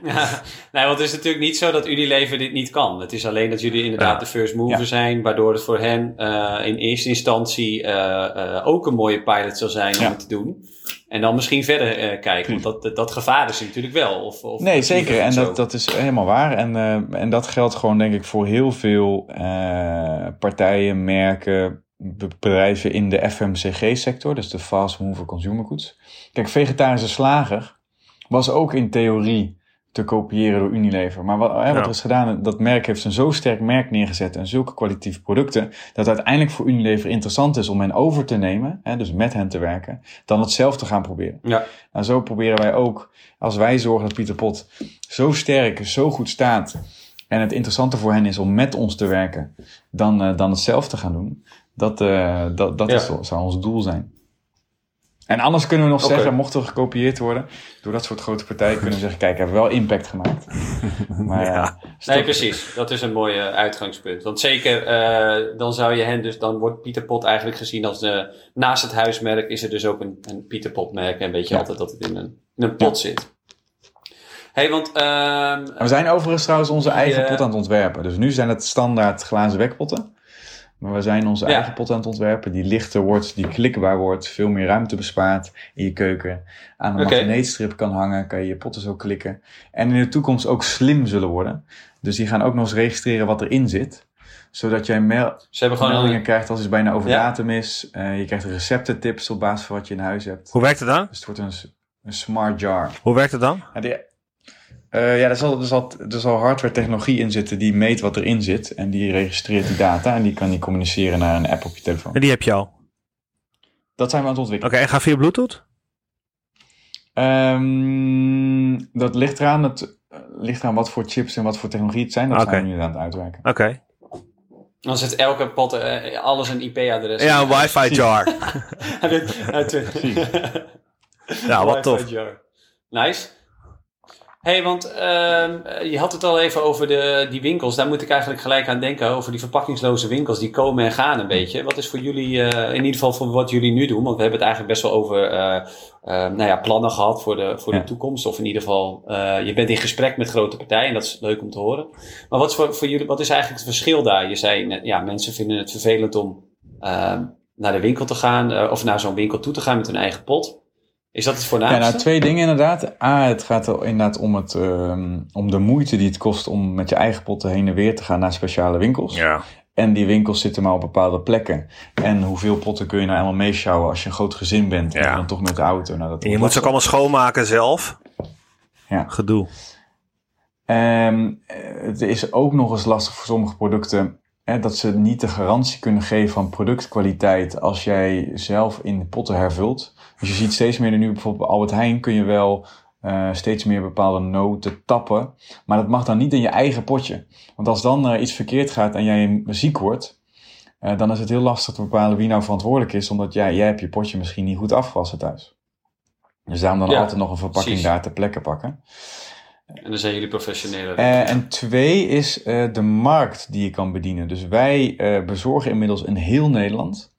ja, nee, want het is natuurlijk niet zo dat Unilever dit niet kan. Het is alleen dat jullie inderdaad Ja. de first mover Ja. zijn, waardoor het voor hen eh, in eerste instantie eh, eh, ook een mooie pilot zal zijn om het te doen. En dan misschien verder eh, kijken, want dat, dat, dat gevaar is natuurlijk wel. Of, of Nee, zeker. En dat, dat is helemaal waar. En, eh, en dat geldt gewoon, denk ik, voor heel veel eh, partijen, merken, be- bedrijven in de FMCG-sector, dus de Fast Mover Consumer Goods. Kijk, vegetarische slager was ook in theorie te kopiëren door Unilever. Maar wat, hè, wat Ja. er is gedaan, dat merk heeft een zo sterk merk neergezet en zulke kwalitatieve producten, dat uiteindelijk voor Unilever interessant is om hen over te nemen, hè, dus met hen te werken, dan het zelf te gaan proberen. Ja, Nou, zo proberen wij ook, als wij zorgen dat Pieter Pot zo sterk, zo goed staat. En het interessante voor hen is om met ons te werken, dan, eh, dan het zelf te gaan doen. Dat, eh, dat, dat Ja. is, zou ons doel zijn. En anders kunnen we nog zeggen, mocht er gekopieerd worden, door dat soort grote partijen, kunnen we zeggen, kijk, hebben we wel impact gemaakt. Maar Ja. ja. nee, precies. Dat is een mooi eh, uitgangspunt. Want zeker, eh, dan zou je hen dus, dan wordt Pieter Pot eigenlijk gezien als de, naast het huismerk is er dus ook een, een Pieter Pot merk. En weet je Ja. altijd dat het in een, in een pot zit. hey, want ehm, we zijn overigens trouwens onze eigen pot aan het ontwerpen. Dus nu zijn het standaard glazen wekpotten. Maar we zijn onze Ja. eigen pot aan het ontwerpen. Die lichter wordt, die klikbaar wordt. Veel meer ruimte bespaart in je keuken. Aan een magneetstrip kan hangen. Kan je je potten zo klikken. En in de toekomst ook slim zullen worden. Dus die gaan ook nog eens registreren wat erin zit. Zodat jij mel- ze hebben gewoon meldingen een, krijgt als iets bijna over Ja. datum is. Eh, je krijgt receptentips op basis van wat je in huis hebt. Hoe werkt het dan? Dus het wordt een, een smart jar. Hoe werkt het dan? Ja, die- eh, ja er, zal, er, zal, er zal hardware technologie in zitten die meet wat erin zit. En die registreert die data en die kan die communiceren naar een app op je telefoon. En die heb je al. Oké, Dat zijn we aan het ontwikkelen. en ga via Bluetooth? Ehm, dat ligt eraan, het, ligt eraan wat voor chips en wat voor technologie het zijn. Dat Oké. zijn we nu aan het uitwerken. Oké. dan zit elke pot, eh, alles een IP-adres. Ja, een wifi jar. Ja, wat tof. Nice. Hey, want ehm, je had het al even over de, die winkels. Daar moet ik eigenlijk gelijk aan denken. Over die verpakkingsloze winkels. Die komen en gaan een beetje. Wat is voor jullie, eh, in ieder geval voor wat jullie nu doen. Want we hebben het eigenlijk best wel over eh, eh, nou ja, plannen gehad voor, de, voor Ja. de toekomst. Of in ieder geval, eh, je bent in gesprek met grote partijen. En dat is leuk om te horen. Maar wat is, voor, voor jullie, wat is eigenlijk het verschil daar? Je zei, net, ja, mensen vinden het vervelend om ehm, naar de winkel te gaan. eh, of naar zo'n winkel toe te gaan met hun eigen pot. Is dat het Ja, voornaamste? nou twee dingen inderdaad. A, het gaat er inderdaad om, het, ehm, om de moeite die het kost om met je eigen potten heen en weer te gaan naar speciale winkels. Ja. En die winkels zitten maar op bepaalde plekken. En hoeveel potten kun je nou allemaal meeschouwen als je een groot gezin bent. En Ja. dan toch met de auto. Nou, dat En je moet ze ook allemaal schoonmaken zelf. Ja. Gedoe. Ehm, eh, het is ook nog eens lastig voor sommige producten. Hè, dat ze niet de garantie kunnen geven van productkwaliteit als jij zelf in de potten hervult. Dus je ziet steeds meer nu bijvoorbeeld bij Albert Heijn kun je wel eh, steeds meer bepaalde noten tappen. Maar dat mag dan niet in je eigen potje. Want als dan eh, iets verkeerd gaat en jij ziek wordt, eh, dan is het heel lastig te bepalen wie nou verantwoordelijk is. Omdat jij, jij hebt je potje misschien niet goed afgewassen thuis. Dus daarom dan Ja, altijd nog een verpakking precies. daar ter plekke pakken. En dan zijn jullie professionele. Eh, en twee is de markt die je kan bedienen. Dus wij bezorgen inmiddels in heel Nederland,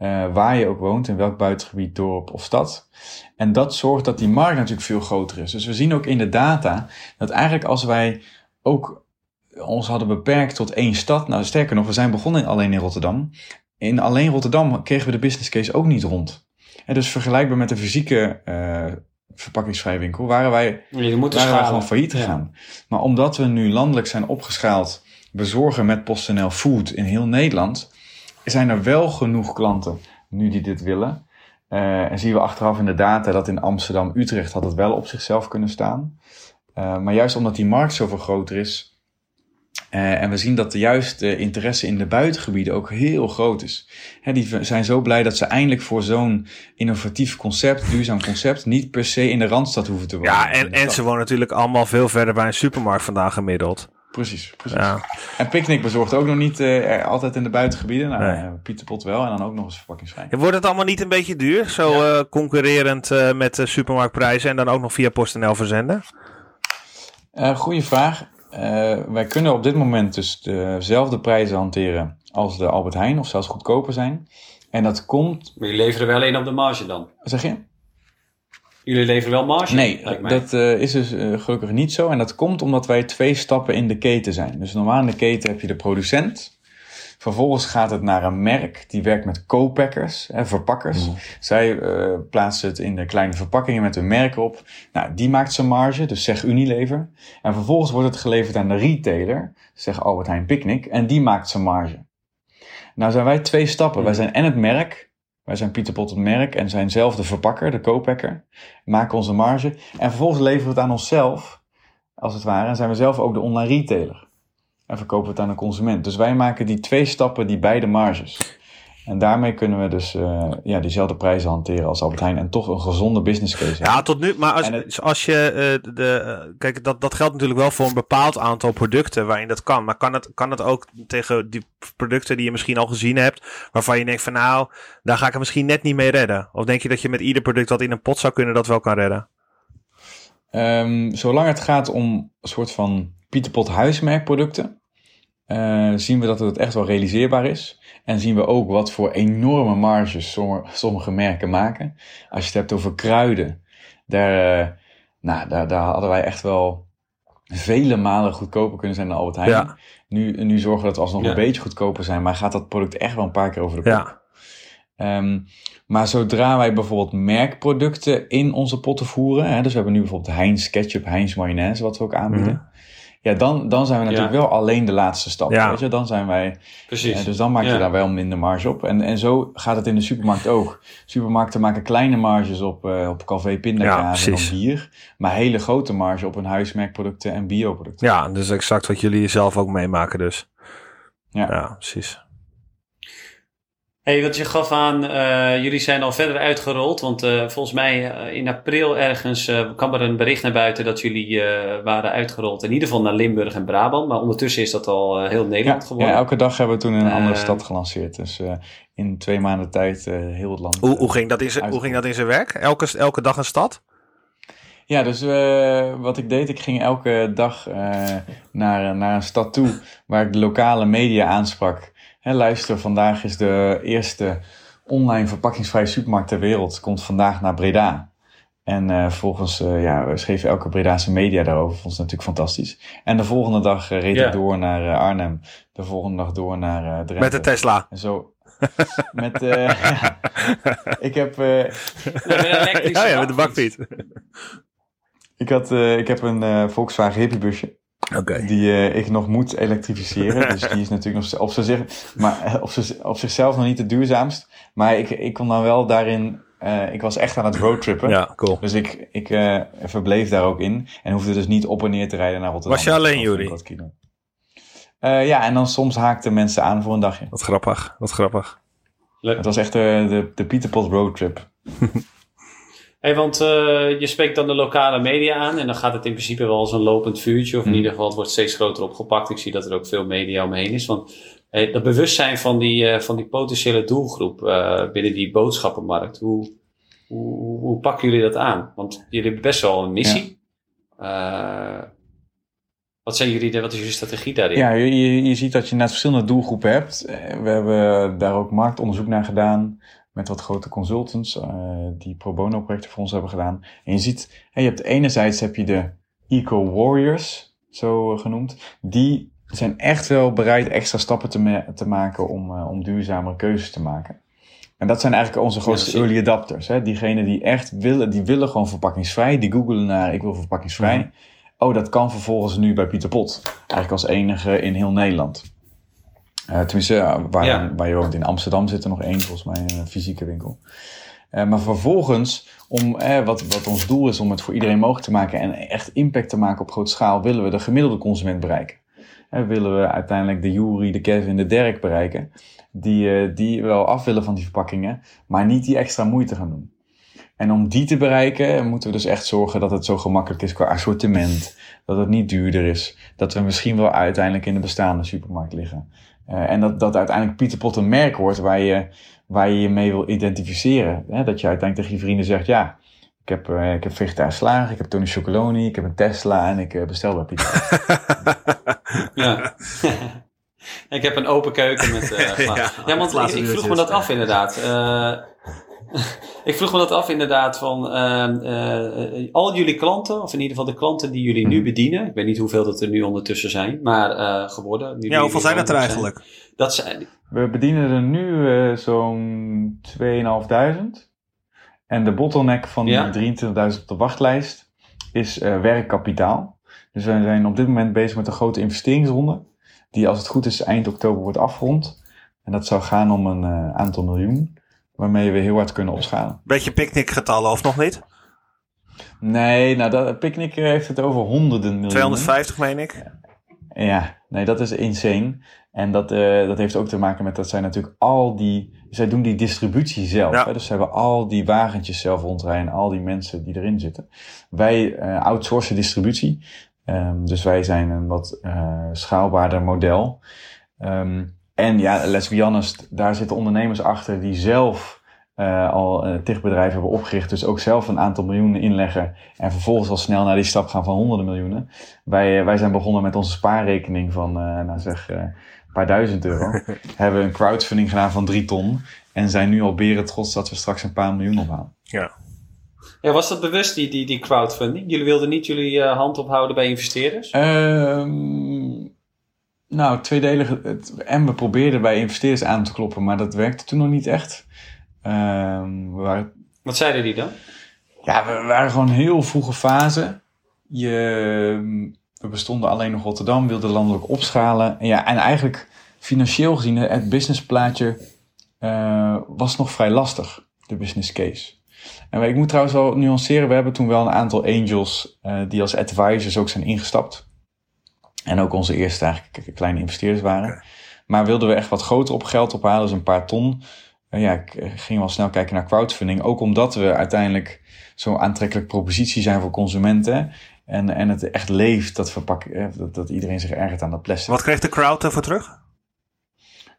eh, waar je ook woont, in welk buitengebied, dorp of stad. En dat zorgt dat die markt natuurlijk veel groter is. Dus we zien ook in de data dat eigenlijk als wij ook ons hadden beperkt tot één stad, nou sterker nog, we zijn begonnen in- alleen in Rotterdam. In alleen Rotterdam kregen we de business case ook niet rond. En dus vergelijkbaar met de fysieke eh verpakkingsvrije winkel waren wij waren wij gewoon failliet Ja. gegaan. Maar omdat we nu landelijk zijn opgeschaald, bezorgen met PostNL Food in heel Nederland, zijn er wel genoeg klanten nu die dit willen. Eh, en zien we achteraf in de data dat in Amsterdam, Utrecht had het wel op zichzelf kunnen staan. Eh, maar juist omdat die markt zoveel groter is, eh, en we zien dat de juist de interesse in de buitengebieden ook heel groot is. Hè, die zijn zo blij dat ze eindelijk voor zo'n innovatief concept, duurzaam concept, niet per se in de Randstad hoeven te wonen. Ja, en, en ze wonen natuurlijk allemaal veel verder bij een supermarkt vandaan gemiddeld. Precies, precies. Ja. En Picnic bezorgt ook nog niet eh, altijd in de buitengebieden. Nou, Nee. eh, Pieterpot wel en dan ook nog eens verpakkingsvrij. Wordt het allemaal niet een beetje duur? Zo eh, concurrerend eh, met de supermarktprijzen en dan ook nog via PostNL verzenden? Eh goeie vraag. Eh, wij kunnen op dit moment dus dezelfde prijzen hanteren als de Albert Heijn of zelfs goedkoper zijn. En dat komt, Maar jullie leveren wel alleen op de marge dan? zeg je? Jullie leveren wel marge? Nee, dat eh, is dus eh, gelukkig niet zo. En dat komt omdat wij twee stappen in de keten zijn. Dus normaal in de keten heb je de producent. Vervolgens gaat het naar een merk die werkt met co-packers, hè, verpakkers. Zij eh, plaatsen het in de kleine verpakkingen met hun merk op. Nou, die maakt zijn marge, dus zeg Unilever. En vervolgens wordt het geleverd aan de retailer, zeg Albert Heijn Picnic. En die maakt zijn marge. Nou zijn wij twee stappen. Wij zijn en het merk, wij zijn Pieter Pot het merk en zijn zelf de verpakker, de co-packer. Maken onze marge. En vervolgens leveren we het aan onszelf, als het ware. En zijn we zelf ook de online retailer. En verkopen we het aan de consument. Dus wij maken die twee stappen, die beide marges. En daarmee kunnen we dus eh, ja, diezelfde prijzen hanteren als Albert Heijn. En toch een gezonde business case hebben. Ja, tot nu. Maar als, het- als je eh, de. eh, kijk, dat, dat geldt natuurlijk wel voor een bepaald aantal producten waarin dat kan. Maar kan het, kan het ook tegen die producten die je misschien al gezien hebt, waarvan je denkt van nou, daar ga ik het misschien net niet mee redden? Of denk je dat je met ieder product dat in een pot zou kunnen, dat wel kan redden? Ehm, zolang het gaat om een soort van Pieterpot huismerkproducten, eh, zien we dat het echt wel realiseerbaar is. En zien we ook wat voor enorme marges sommige, merken maken. Als je het hebt over kruiden, daar, eh, nou, daar, daar hadden wij echt wel vele malen goedkoper kunnen zijn dan Albert Heijn. Ja. Nu, nu zorgen we dat we alsnog Ja. een beetje goedkoper zijn, maar gaat dat product echt wel een paar keer over de kop. Ja. Ehm, maar zodra wij bijvoorbeeld merkproducten in onze potten voeren, hè, dus we hebben nu bijvoorbeeld Heinz ketchup, Heinz mayonaise, wat we ook aanbieden. Ja, dan, dan zijn we natuurlijk Ja. wel alleen de laatste stap. Ja. Weet je? Dan zijn wij, Precies. eh, dus dan maak je Ja. daar wel minder marge op. En, en zo gaat het in de supermarkt ook. Supermarkten maken kleine marges op, eh op Ja, pindakaas en bier. Maar hele grote marge op hun huismerkproducten en bioproducten. ja, dus exact wat jullie zelf ook meemaken, dus. Ja. Ja, precies. Hey, wat je gaf aan, eh, jullie zijn al verder uitgerold. Want eh, volgens mij eh, in april ergens eh, kwam er een bericht naar buiten dat jullie eh, waren uitgerold. In ieder geval naar Limburg en Brabant. Maar ondertussen is dat al heel Ja, Nederland ja, geworden. elke dag hebben we toen in een andere stad gelanceerd. Dus eh, in twee maanden tijd eh, heel het land. Hoe, hoe, ging dat in zijn, hoe ging dat in zijn werk? Elke, elke dag een stad? Ja, dus eh, wat ik deed, ik ging elke dag eh, naar, naar een stad toe waar ik de lokale media aansprak. Hè, luister, vandaag is de eerste online verpakkingsvrije supermarkt ter wereld. Komt vandaag naar Breda. En eh vervolgens eh, ja, we schreven elke Bredaanse media daarover. Vond ze natuurlijk fantastisch. En de volgende dag eh, reed ik door naar Arnhem. De volgende dag door naar Drenthe. Met de Tesla. En zo. Met, eh, ja. Ik heb... eh, ja, ja, met de bakfiets. ik, had, ik heb een Volkswagen hippiebusje. Die eh, ik nog moet elektrificeren. dus die is natuurlijk nog op, zich, maar, eh, op, op zichzelf nog niet het duurzaamst. Maar ik, ik kon dan wel daarin. eh, ik was echt aan het roadtrippen. Ja, cool. Dus ik, ik verbleef daar ook in. En hoefde dus niet op en neer te rijden naar Rotterdam. Was je alleen, Juri? Eh, ja, en dan soms haakten mensen aan voor een dagje. Wat grappig, wat grappig. Het was echt eh, de, de Pieterpot roadtrip. Hey, want eh, je spreekt dan de lokale media aan en dan gaat het in principe wel als een lopend vuurtje. Of in Hmm. ieder geval, het wordt steeds groter opgepakt. Ik zie dat er ook veel media omheen is. Want dat bewustzijn van die, eh, van die potentiële doelgroep eh, binnen die boodschappenmarkt, hoe, hoe, hoe, pakken jullie dat aan? Want jullie hebben best wel een missie. Wat, zijn jullie, wat is jullie strategie daarin? Ja, je, je, ziet dat je net verschillende doelgroepen hebt. We hebben daar ook marktonderzoek naar gedaan met wat grote consultants eh, die pro bono projecten voor ons hebben gedaan. En je ziet, hè, je hebt enerzijds heb je de eco warriors, zo eh, genoemd. Die zijn echt wel bereid extra stappen te, ma- te maken om, eh, om duurzamere keuzes te maken. En dat zijn eigenlijk onze grootste Ja, early adapters. Hè? Diegenen die echt willen, die willen gewoon verpakkingsvrij. Die googelen naar ik wil verpakkingsvrij. Oh, dat kan vervolgens nu bij Pieter Pot. Eigenlijk als enige in heel Nederland. Eh, tenminste, eh, waar, Ja. waar je woont in Amsterdam zit er nog één, volgens mij, een fysieke winkel. Eh, maar vervolgens, om, eh, wat, wat ons doel is om het voor iedereen mogelijk te maken en echt impact te maken op grote schaal, willen we de gemiddelde consument bereiken. Eh, willen we uiteindelijk de Jury, de Kevin, de Dirk bereiken, die, eh, die wel af willen van die verpakkingen, maar niet die extra moeite gaan doen. En om die te bereiken, moeten we dus echt zorgen dat het zo gemakkelijk is qua assortiment. Dat het niet duurder is. Dat we misschien wel uiteindelijk in de bestaande supermarkt liggen. Uh, en dat, dat uiteindelijk Pieter Pot een merk wordt waar je waar je je mee wil identificeren. Hè? Dat je uiteindelijk tegen je vrienden zegt, ja, ik heb, uh, ik heb vegetarisch slagen, ik heb Tony Chocoloni, ik heb een Tesla en ik uh, bestel bij Pieter. ja. ik heb een open keuken met uh, ja, ja, want ik, ik, vroeg me dat af inderdaad. ik vroeg me dat af inderdaad van ehm, al jullie klanten, of in ieder geval de klanten die jullie nu mhm. bedienen. Ik weet niet hoeveel dat er nu ondertussen zijn, maar geworden. ja, hoeveel zijn het er eigenlijk? Zijn, dat zijn, we bedienen er nu uh, zo'n 2.500. En de bottleneck van die 23.000 op de wachtlijst is uh, werkkapitaal. Dus we zijn op dit moment bezig met een grote investeringsronde. Die als het goed is eind oktober wordt afgerond. En dat zou gaan om een uh, aantal miljoen. Waarmee we heel hard kunnen opschalen. Beetje picknickgetallen of nog niet? Nee, nou dat, Picnic heeft het over honderden miljoen. 250 meen ik. Ja, nee, dat is insane. En dat, uh, dat heeft ook te maken met dat zij natuurlijk al die. Zij doen die distributie zelf. Ja. Hè? Dus ze hebben al die wagentjes zelf rondrijden, al die mensen die erin zitten. Wij uh, outsourcen distributie. Um, dus wij zijn een wat uh, schaalbaarder model. Um, en ja, let's be honest, daar zitten ondernemers achter die zelf uh, al uh, bedrijven hebben opgericht. Dus ook zelf een aantal miljoenen inleggen. En vervolgens al snel naar die stap gaan van honderden miljoenen. Wij, wij zijn begonnen met onze spaarrekening van, nou zeg, een paar duizend euro. hebben een crowdfunding gedaan van drie ton. En zijn nu al beren trots dat we straks een paar miljoen ophalen. Ja. Ja, was dat bewust, die, die, die crowdfunding? Jullie wilden niet jullie uh, hand ophouden bij investeerders? Um, nou, tweedelig. En we probeerden bij investeerders aan te kloppen, maar dat werkte toen nog niet echt. Um, we waren... Wat zeiden die dan? Ja, we waren gewoon heel vroege fase. Je, we bestonden alleen nog Rotterdam, wilden landelijk opschalen. En, ja, en eigenlijk financieel gezien, het businessplaatje uh, was nog vrij lastig, de business case. En ik moet trouwens wel nuanceren, we hebben toen wel een aantal angels uh, die als advisors ook zijn ingestapt. En ook onze eerste eigenlijk kleine investeerders waren. Maar wilden we echt wat groter op geld ophalen, dus een paar ton. Uh, ja, ik ging wel snel kijken naar crowdfunding. Ook omdat we uiteindelijk zo'n aantrekkelijk propositie zijn voor consumenten. En, en het echt leeft, dat, verpak, eh, dat, dat iedereen zich ergert aan dat plastic. Wat kreeg de crowd ervoor terug?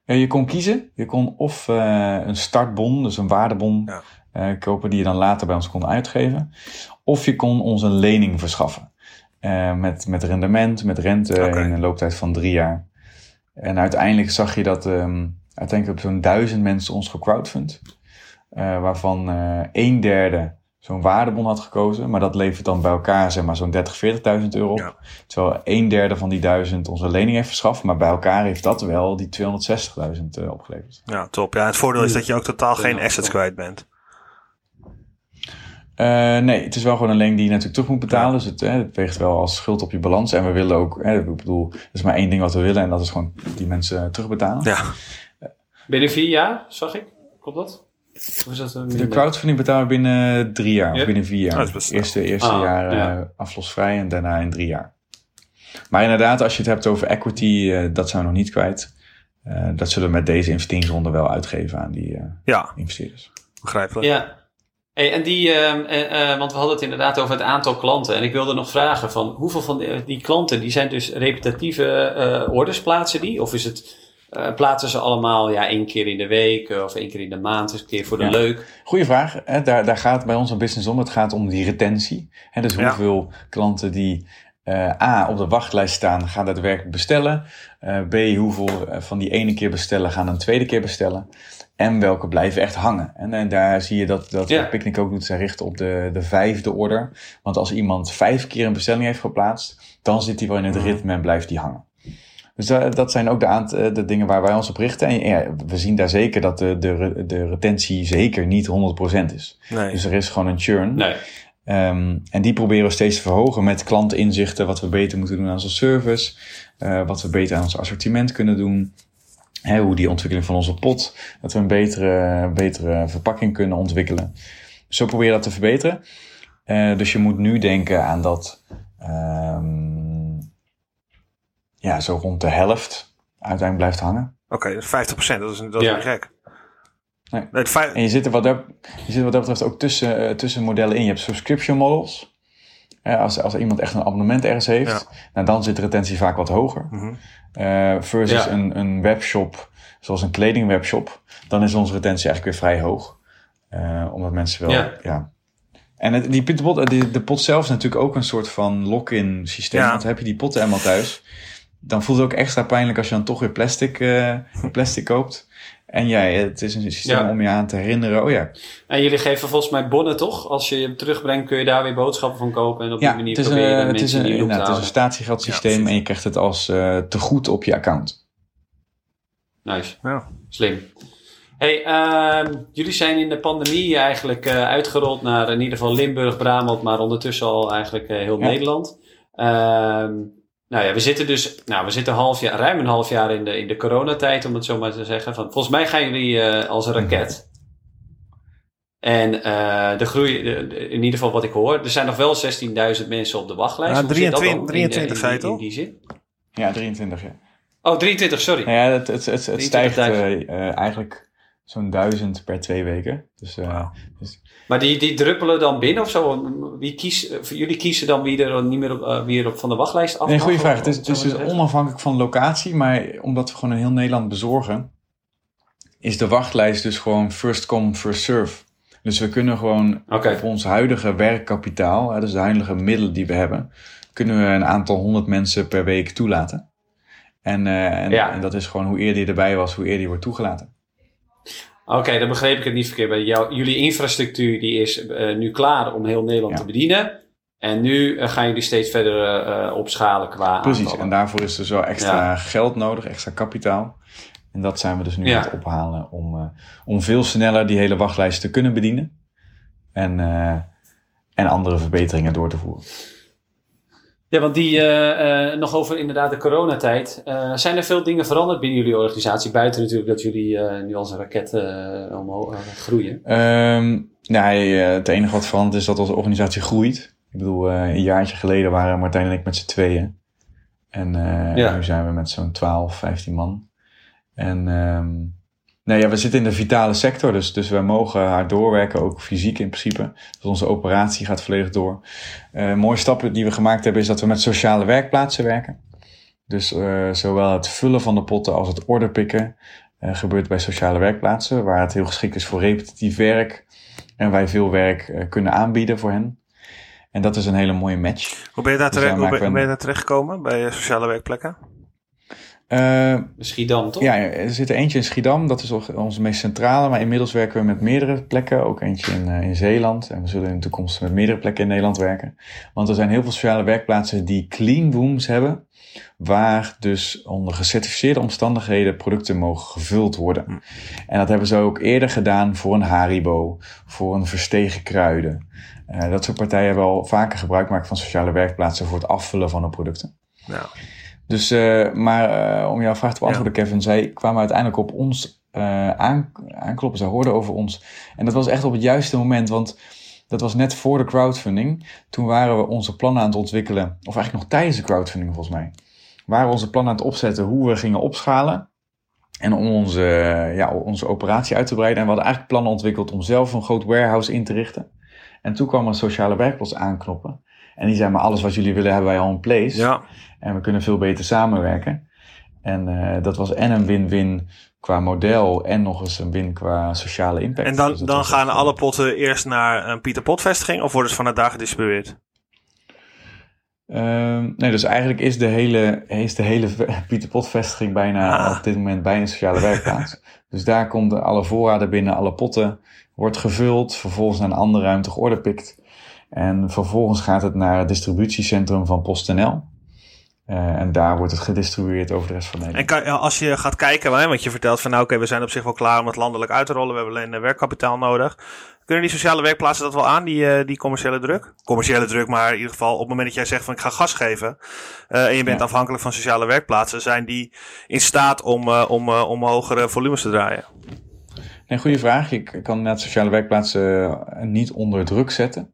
Je kon kiezen. Je kon of een startbon, dus een waardebon, ja. kopen die je dan later bij ons kon uitgeven. Of je kon ons een lening verschaffen. Uh, met, met rendement, met rente okay. in een looptijd van drie jaar. En uiteindelijk zag je dat um, uiteindelijk op zo'n duizend mensen ons gecrowdfund. waarvan een derde zo'n waardebon had gekozen. Maar dat levert dan bij elkaar zeg maar zo'n 30, 40.000 euro op. Ja. Terwijl een derde van die duizend onze lening heeft verschaft. Maar bij elkaar heeft dat wel die 260.000 uh, opgeleverd. Ja, top. Ja, het voordeel is dat je ook totaal geen assets kwijt bent. Uh, nee, het is wel gewoon een lening die je natuurlijk terug moet betalen. Dus het, hè, het weegt wel als schuld op je balans. En we willen ook, hè, ik bedoel, er is maar één ding wat we willen. En dat is gewoon die mensen terugbetalen. Ja. Binnen vier jaar, zag ik. Klopt dat? de crowdfunding betalen we binnen drie jaar of binnen vier jaar. Oh, eerste eerste ah, jaar ja. aflosvrij en daarna in drie jaar. Maar inderdaad, als je het hebt over equity, uh, dat zijn we nog niet kwijt. Uh, dat zullen we met deze investeringsronde wel uitgeven aan die ja. investeerders. Begrijpelijk. Ja. Hey, en die, ehm, want we hadden het inderdaad over het aantal klanten. En ik wilde nog vragen van hoeveel van die, die klanten, die zijn dus repetitieve orders plaatsen die? Of is het uh, plaatsen ze allemaal ja, één keer in de week of één keer in de maand, een keer voor de ja. leuk? Goeie vraag. Hè? Daar, daar gaat bij ons een business om. Het gaat om die retentie. Hè? Dus hoeveel ja. klanten die uh, A op de wachtlijst staan, gaan daadwerkelijk bestellen. B, hoeveel van die ene keer bestellen, gaan een tweede keer bestellen. En welke blijven echt hangen. En, en daar zie je dat, dat ja. Picnic ook doet, zij richten op de, de vijfde order. Want als iemand vijf keer een bestelling heeft geplaatst, dan zit hij wel in het ritme en blijft die hangen. Dus dat, dat zijn ook de, eh, de dingen waar wij ons op richten. En ja, we zien daar zeker dat de, de, de retentie zeker niet 100% is. Nee. Dus er is gewoon een churn. Nee. Um, en die proberen we steeds te verhogen met klantinzichten, wat we beter moeten doen aan onze service, uh, wat we beter aan ons assortiment kunnen doen, hè, hoe die ontwikkeling van onze pot, dat we een betere, betere verpakking kunnen ontwikkelen. Zo proberen we dat te verbeteren. Uh, dus je moet nu denken aan dat um, ja, zo rond de helft uiteindelijk blijft hangen. Oké, okay, 50%, dat is, dat is ja. niet gek. Nee. En je zit er wat dat, je zit wat dat betreft ook tussen, eh, tussen modellen in. Je hebt subscription models. Als, als iemand echt een abonnement ergens heeft, nou, dan zit de retentie vaak wat hoger. Mhm. Eh, versus Ja. een, een webshop, zoals een kledingwebshop, dan is onze retentie eigenlijk weer vrij hoog. Eh, omdat mensen wel, ja. Ja. En het, die pot, eh, die, de pot zelf is natuurlijk ook een soort van lock-in systeem. Want heb je die potten eenmaal thuis, dan voelt het ook extra pijnlijk als je dan toch weer plastic, eh, plastic koopt. En ja, het is een systeem Ja. om je aan te herinneren. Oh ja, En jullie geven volgens mij bonnen, toch? Als je hem terugbrengt, kun je daar weer boodschappen van kopen. En op ja die manier het, is een, proberen het, is een, die te het is een statiegeldsysteem Ja, en je krijgt het als eh tegoed op je account. Nice. Ja. Slim. Hey, ehm, jullie zijn in de pandemie eigenlijk eh, uitgerold naar in ieder geval Limburg, Brabant, maar ondertussen al eigenlijk eh, heel Ja. Nederland. Ehm, nou ja, we zitten dus, nou, we zitten half jaar, ruim een half jaar in de, in de coronatijd, om het zo maar te zeggen. Van, volgens mij gaan jullie eh, als een raket. En eh, de groei, de- de- in ieder geval wat ik hoor, er zijn nog wel 16.000 mensen op de wachtlijst. Dat 23 dan in- 23 in, zei je in, in toch? die zin? Ja, 23 ja. Oh, 23, sorry. Nou ja, het, het, het, het 23.000. stijgt eh, eigenlijk zo'n duizend per twee weken. Dus eh, Maar die, die druppelen dan binnen of zo? Wie kies, jullie kiezen dan wie er niet meer op, eh, wie er op van de wachtlijst af Nee, goede of- vraag. Het is, het dus onafhankelijk van locatie, maar omdat we gewoon in heel Nederland bezorgen, is de wachtlijst dus gewoon first come, first serve. Dus we kunnen gewoon Oké. op ons huidige werkkapitaal, hè, dus de huidige middelen die we hebben, kunnen we een aantal honderd mensen per week toelaten. En, eh, en, Ja. en dat is gewoon hoe eerder je erbij was, hoe eerder je wordt toegelaten. Oké, dan begreep ik het niet verkeerd. Bij jou, jullie infrastructuur die is eh, nu klaar om heel Nederland Ja. te bedienen. En nu eh, gaan jullie steeds verder eh, opschalen qua Precies, aantallen. en daarvoor is dus wel extra Ja. geld nodig, extra kapitaal. En dat zijn we dus nu Ja. aan het ophalen om, om veel sneller die hele wachtlijst te kunnen bedienen. En, en andere verbeteringen door te voeren. Ja, want die, eh, eh, nog over inderdaad de coronatijd. Eh, zijn er veel dingen veranderd binnen jullie organisatie? Buiten natuurlijk dat jullie nu als een raket omhoog groeien. Ehm, nee, het enige wat veranderd is dat onze organisatie groeit. Ik bedoel, een jaartje geleden waren Martijn en ik met z'n tweeën. En Ja. nu zijn we met zo'n 12, 15 man. En ehm, nee, ja, we zitten in de vitale sector, dus, dus wij mogen hard doorwerken, ook fysiek in principe. Dus onze operatie gaat volledig door. Eh, een mooie stap die we gemaakt hebben is dat we met sociale werkplaatsen werken. Dus eh, zowel het vullen van de potten als het orderpikken eh, gebeurt bij sociale werkplaatsen, waar het heel geschikt is voor repetitief werk en wij veel werk kunnen aanbieden voor hen. En dat is een hele mooie match. Hoe ben je daar Dus terecht, hoe ben, je daar terechtgekomen bij sociale werkplekken? Eh, Schiedam, toch? ja, er zit er eentje in Schiedam, dat is onze meest centrale, maar inmiddels werken we met meerdere plekken, ook eentje in, eh, in Zeeland. En we zullen in de toekomst met meerdere plekken in Nederland werken. Want er zijn heel veel sociale werkplaatsen die clean rooms hebben, waar dus onder gecertificeerde omstandigheden producten mogen gevuld worden. En dat hebben ze ook eerder gedaan voor een Haribo, voor een verstegen kruiden. Eh, dat soort partijen hebben al vaker gebruik gemaakt van sociale werkplaatsen voor het afvullen van hun producten. Ja. Dus, eh, maar eh, om jouw vraag te beantwoorden, Kevin, zij kwamen uiteindelijk op ons eh, aan, aankloppen. Zij hoorden over ons. En dat was echt op het juiste moment, want dat was net voor de crowdfunding. Toen waren we onze plannen aan het ontwikkelen, of eigenlijk nog tijdens de crowdfunding volgens mij. Waren we onze plannen aan het opzetten hoe we gingen opschalen. En om onze, ja, onze operatie uit te breiden. En we hadden eigenlijk plannen ontwikkeld om zelf een groot warehouse in te richten. En toen kwam een sociale werkplaats aanknoppen. En die zei, maar alles wat jullie willen hebben wij al in place. Ja. En we kunnen veel beter samenwerken. En eh, dat was en een win-win qua model en nog eens een win qua sociale impact. En dan, Dus dan gaan echt, alle potten eerst naar een Pieter Pot vestiging of worden ze vanuit daar gedistribueerd? ehm, nee, dus eigenlijk is de hele, is de hele Pieter Pot vestiging bijna Ah. op dit moment bij een sociale werkplaats. dus daar komt alle voorraden binnen, alle potten, wordt gevuld, vervolgens naar een andere ruimte georderpikt. En vervolgens gaat het naar het distributiecentrum van PostNL. Eh, en daar wordt het gedistribueerd over de rest van Nederland. En kan, als je gaat kijken, hè, want je vertelt van nou oké, we zijn op zich wel klaar om het landelijk uit te rollen. We hebben alleen eh, werkkapitaal nodig. Kunnen die sociale werkplaatsen dat wel aan, die, eh, die commerciële druk? Commerciële druk, maar in ieder geval op het moment dat jij zegt van ik ga gas geven. en je bent Ja. afhankelijk van sociale werkplaatsen. Zijn die in staat om, om, om hogere volumes te draaien? Nee, goede vraag. Ik kan inderdaad sociale werkplaatsen niet onder druk zetten.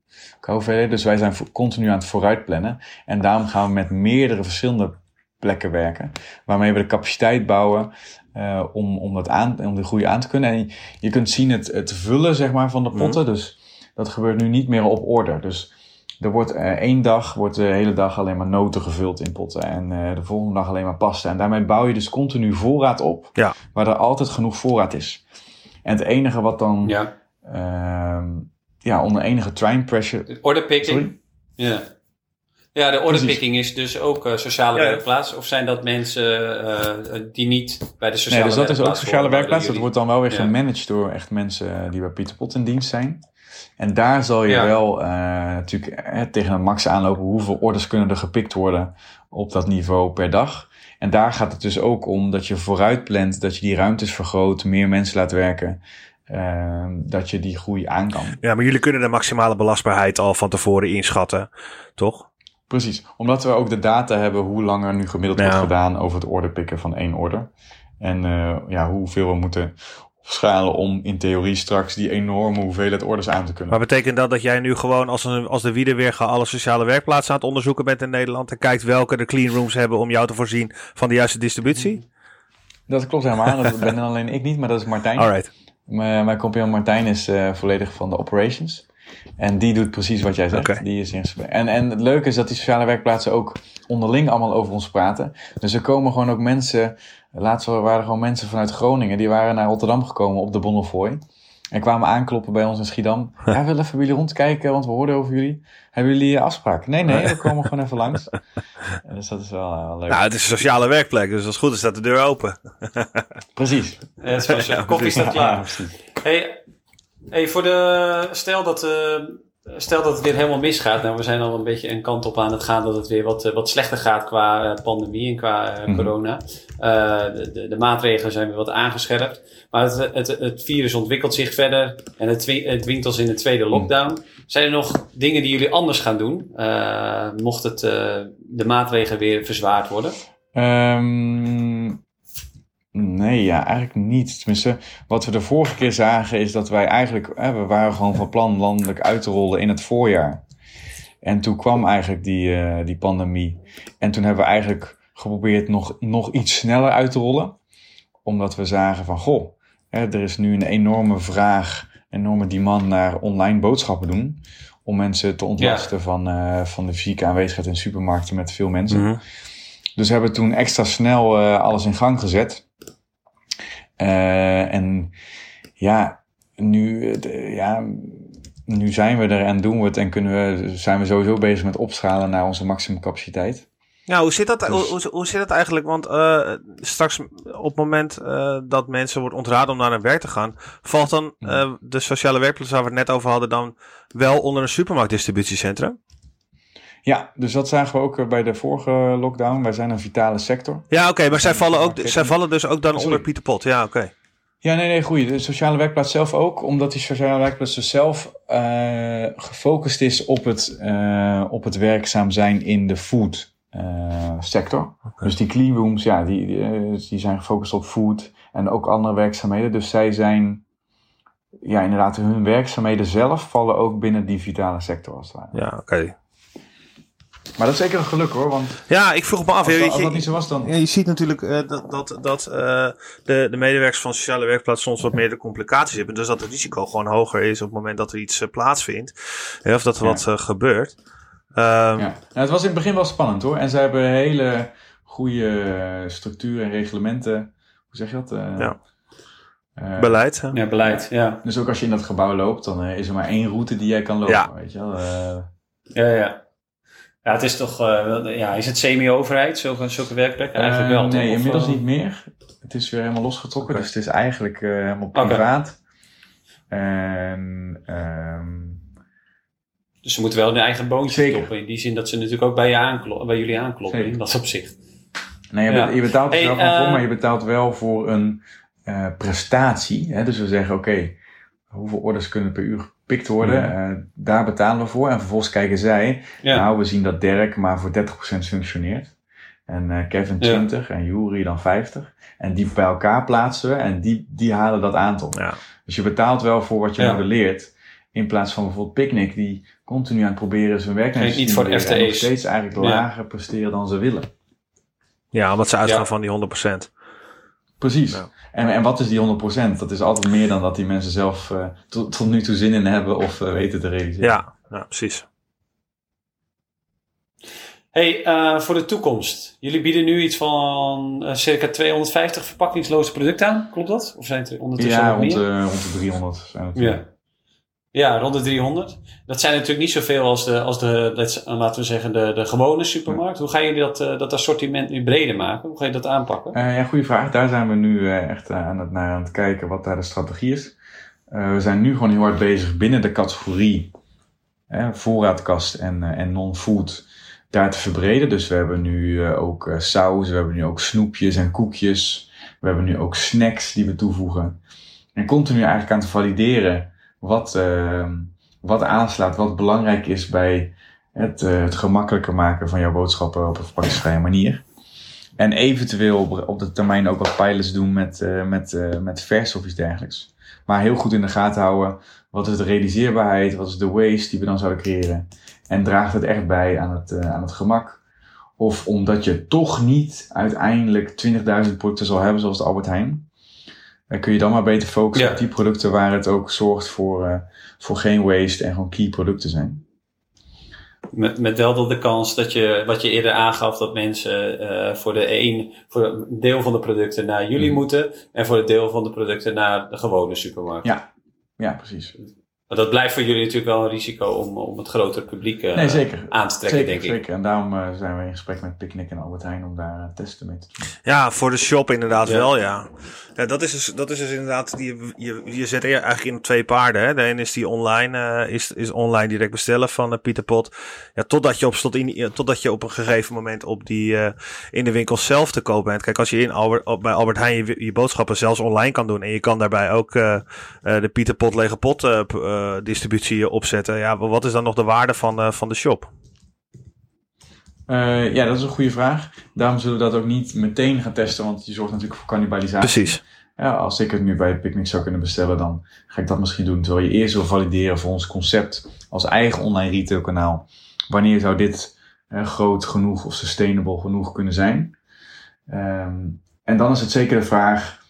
Dus wij zijn continu aan het vooruitplannen. En daarom gaan we met meerdere verschillende plekken werken. Waarmee we de capaciteit bouwen eh, om, om, dat aan, om de groei aan te kunnen. En je kunt zien het, het vullen zeg maar, van de potten. Dus dat gebeurt nu niet meer op order. Dus er wordt eh, één dag wordt de hele dag alleen maar noten gevuld in potten. En eh, de volgende dag alleen maar pasta. En daarmee bouw je dus continu voorraad op. Ja. Waar er altijd genoeg voorraad is. En het enige wat dan Ja. Ja, onder enige train pressure. De Orderpicking. Sorry? Ja. Ja, de orderpicking is dus ook eh, sociale Ja, werkplaats. Of zijn dat mensen eh, die niet bij de sociale Nee, dus dat is ook werkplaats sociale werkplaats. Dat wordt dan wel weer Ja. gemanaged door echt mensen eh, die bij Pieter Pot in dienst zijn. En daar zal je Ja. wel eh, natuurlijk eh, tegen een max aanlopen. Hoeveel orders kunnen er gepikt worden op dat niveau per dag? En daar gaat het dus ook om dat je vooruit plant, dat je die ruimtes vergroot, meer mensen laat werken. Eh, dat je die groei aan kan. Ja, maar jullie kunnen de maximale belastbaarheid al van tevoren inschatten, toch? Precies, omdat we ook de data hebben hoe lang er nu gemiddeld wordt gedaan over het orderpikken van één order. En eh, ja, hoeveel we moeten opschalen om in theorie straks die enorme hoeveelheid orders aan te kunnen. Maar betekent dat dat jij nu gewoon als, een, als de Wiedeweerga alle sociale werkplaatsen aan het onderzoeken bent in Nederland en kijkt welke de clean rooms hebben om jou te voorzien van de juiste distributie? Dat klopt helemaal, dat ben alleen ik niet, maar dat is Martijn. Alright. Mijn, mijn compagnon Martijn is eh, volledig van de operations. En die doet precies wat jij zegt. Die is. En, en het leuke is dat die sociale werkplaatsen ook onderling allemaal over ons praten. Dus er komen gewoon ook mensen. Laatst waren er gewoon mensen vanuit Groningen. Die waren naar Rotterdam gekomen op de Bonnefoy. En kwamen aankloppen bij ons in Schiedam. Ja, we willen even bij jullie rondkijken, want we hoorden over jullie. Hebben jullie afspraak? Nee, nee, we komen gewoon even langs. En Dus dat is wel, eh, wel leuk. Nou, het is een sociale werkplek, dus als het goed is staat de deur open. precies. Ja, het is wel zo. koffie staat Ja, klaar. precies. Hey, hey, voor de, stel, dat, eh, stel dat het weer helemaal misgaat. Nou, we zijn al een beetje een kant op aan het gaan dat het weer wat, eh, wat slechter gaat qua eh, pandemie en qua eh, Mhm. corona. De, de, de maatregelen zijn weer wat aangescherpt. Maar het, het, het virus ontwikkelt zich verder en het, het dwingt ons in de tweede lockdown. Zijn er nog dingen die jullie anders gaan doen? mocht het, de maatregelen weer verzwaard worden? Ehm, nee, ja, eigenlijk niet. Tenminste, wat we de vorige keer zagen is dat wij eigenlijk, hè, we waren gewoon van plan landelijk uit te rollen in het voorjaar. En toen kwam eigenlijk die, eh, die pandemie. En toen hebben we eigenlijk geprobeerd nog, nog iets sneller uit te rollen. Omdat we zagen van, goh, hè, er is nu een enorme vraag, enorme demand naar online boodschappen doen. Om mensen te ontlasten van, eh, van de fysieke aanwezigheid in supermarkten met veel mensen. Mhm. Dus we hebben toen extra snel eh, alles in gang gezet. Eh, en ja nu, eh, de- ja, nu zijn we er en doen we het en kunnen we, zijn we sowieso bezig met opschalen naar onze maximumcapaciteit. Ja, hoe zit dat, Dus- hoe, hoe, zit dat eigenlijk? Want eh, straks op het moment eh, dat mensen wordt ontraden om naar hun werk te gaan, valt dan eh, de sociale werkplaats waar we het net over hadden dan wel onder een supermarktdistributiecentrum? Ja, dus dat zagen we ook eh, bij de vorige lockdown. Wij zijn een vitale sector. Ja, oké, maar zij vallen, ook, zij vallen dus ook dan Sorry. onder Pieter Pot. Ja, oké. Ja, nee, nee, goed. De sociale werkplaats zelf ook, omdat die sociale werkplaats dus zelf eh, gefocust is op het, eh, op het werkzaam zijn in de food eh, sector. Dus die clean rooms, ja, die, die, eh, die zijn gefocust op food en ook andere werkzaamheden. Dus zij zijn, ja, inderdaad, hun werkzaamheden zelf vallen ook binnen die vitale sector als het ware. Ja, oké. Maar dat is zeker een geluk hoor, want Ja, ik vroeg me af. als, je, als dat niet zo was, dan... Ja, je ziet natuurlijk eh, dat, dat, dat eh, de, de medewerkers van sociale werkplaats soms wat meer de complicaties hebben. Dus dat het risico gewoon hoger is op het moment dat er iets eh, plaatsvindt. Hè, of dat er Ja. wat gebeurt. Ehm, Ja. Nou, het was in het begin wel spannend hoor. En ze hebben hele goede structuren en reglementen. Hoe zeg je dat? Eh, Ja. eh, Beleid. hè? Ja, beleid. Ja, Dus ook als je in dat gebouw loopt, dan is er maar één route die jij kan lopen. Ja. Weet je wel? Eh, ja, ja. Ja, het is toch, eh, ja, is het semi-overheid, zulke, zulke werkplekken? Eigenlijk wel, toch? Nee, inmiddels eh, niet meer. Het is weer helemaal losgetrokken. Dus het is eigenlijk eh, helemaal privaat. En ehm, Dus ze moeten wel hun eigen boontje Zeker. stoppen. In die zin dat ze natuurlijk ook bij, je aankloppen, bij jullie aankloppen. Zeker. In dat opzicht. Nee, je, Ja. bet- je betaalt er Hey, wel voor, maar je betaalt wel voor een eh, prestatie. Hè? Dus we zeggen, oké, hoeveel orders kunnen per uur gepikt worden? Eh, daar betalen we voor. En vervolgens kijken zij, Ja. nou, we zien dat Dirk maar voor 30% functioneert. En eh, Kevin Ja. 20 en Jury dan 50. En die bij elkaar plaatsen we en die, die halen dat aantal. Ja. Dus je betaalt wel voor wat je Ja. modelleert. In plaats van bijvoorbeeld Picnic, die continu aan het proberen zijn werk Klinkt niet voor de En nog FTE's. steeds eigenlijk Ja. lager presteren dan ze willen. ja, omdat ze uitgaan Ja. van die 100%. Precies. Ja. En, en wat is die 100%? Dat is altijd meer dan dat die mensen zelf eh, tot, tot nu toe zin in hebben of eh, weten te realiseren. Ja, ja precies. Hey, eh, voor de toekomst. Jullie bieden nu iets van eh, circa 250 verpakkingsloze producten aan. Klopt dat? Of zijn het er ondertussen Ja, rond, meer? de, rond de 300 zijn het. Ja. Ja, rond de 300. Dat zijn natuurlijk niet zoveel als de, als de laten we zeggen, de, de gewone supermarkt. Hoe gaan jullie dat, eh, dat assortiment nu breder maken? Hoe ga je dat aanpakken? Eh, ja, goede vraag. Daar zijn we nu eh, echt aan, het, naar aan het kijken wat daar de strategie is. We zijn nu gewoon heel hard bezig binnen de categorie eh, voorraadkast en, en non-food daar te verbreden. Dus we hebben nu ook saus, we hebben nu ook snoepjes en koekjes. We hebben nu ook snacks die we toevoegen. En continu eigenlijk aan te valideren wat, eh, wat aanslaat, wat belangrijk is bij het, eh, het gemakkelijker maken van jouw boodschappen op een verpakkingsvrije manier. En eventueel op, de termijn ook wat pilots doen met, eh, met, eh, met vers of iets dergelijks. Maar heel goed in de gaten houden. Wat is de realiseerbaarheid? Wat is de waste die we dan zouden creëren? En draagt het echt bij aan het, aan het gemak? Of omdat je toch niet uiteindelijk 20.000 producten zal hebben, zoals de Albert Heijn. Dan kun je dan maar beter focussen Ja. op die producten waar het ook zorgt voor, eh, voor geen waste en gewoon key producten zijn. Met, met wel de kans dat je, wat je eerder aangaf, dat mensen eh, voor, de een, voor een deel van de producten naar jullie Mm. moeten. En voor het deel van de producten naar de gewone supermarkt. Ja. Ja, precies. Maar dat blijft voor jullie natuurlijk wel een risico om, om het grotere publiek eh, Nee, zeker. aan te trekken, Zeker, denk ik. zeker. En daarom zijn we in gesprek met Picnic en Albert Heijn om daar testen mee te doen. Ja, voor de shop inderdaad Ja. wel, ja. Ja dat, is dus, dat is dus inderdaad, die, je, je zet eigenlijk in twee paarden. Hè. De ene is die online, eh, is, is online direct bestellen van uh, Pieter Pot. Ja, totdat je op, slot in, ja, totdat je op een gegeven moment op die, eh, in de winkel zelf te koop bent. Kijk, als je in Albert, op, bij Albert Heijn je, je boodschappen zelfs online kan doen. En je kan daarbij ook eh, eh, de Pieter Pot lege pot eh, eh, distributie opzetten. Ja, wat is dan nog de waarde van, eh, van de shop? Eh, ja, dat is een goede vraag. Daarom zullen we dat ook niet meteen gaan testen, want je zorgt natuurlijk voor cannibalisatie. Precies. Ja, als ik het nu bij Picnic zou kunnen bestellen, dan ga ik dat misschien doen. Terwijl je eerst wil valideren voor ons concept als eigen online retail kanaal. Wanneer zou dit eh, groot genoeg of sustainable genoeg kunnen zijn? Ehm, en dan is het zeker de vraag,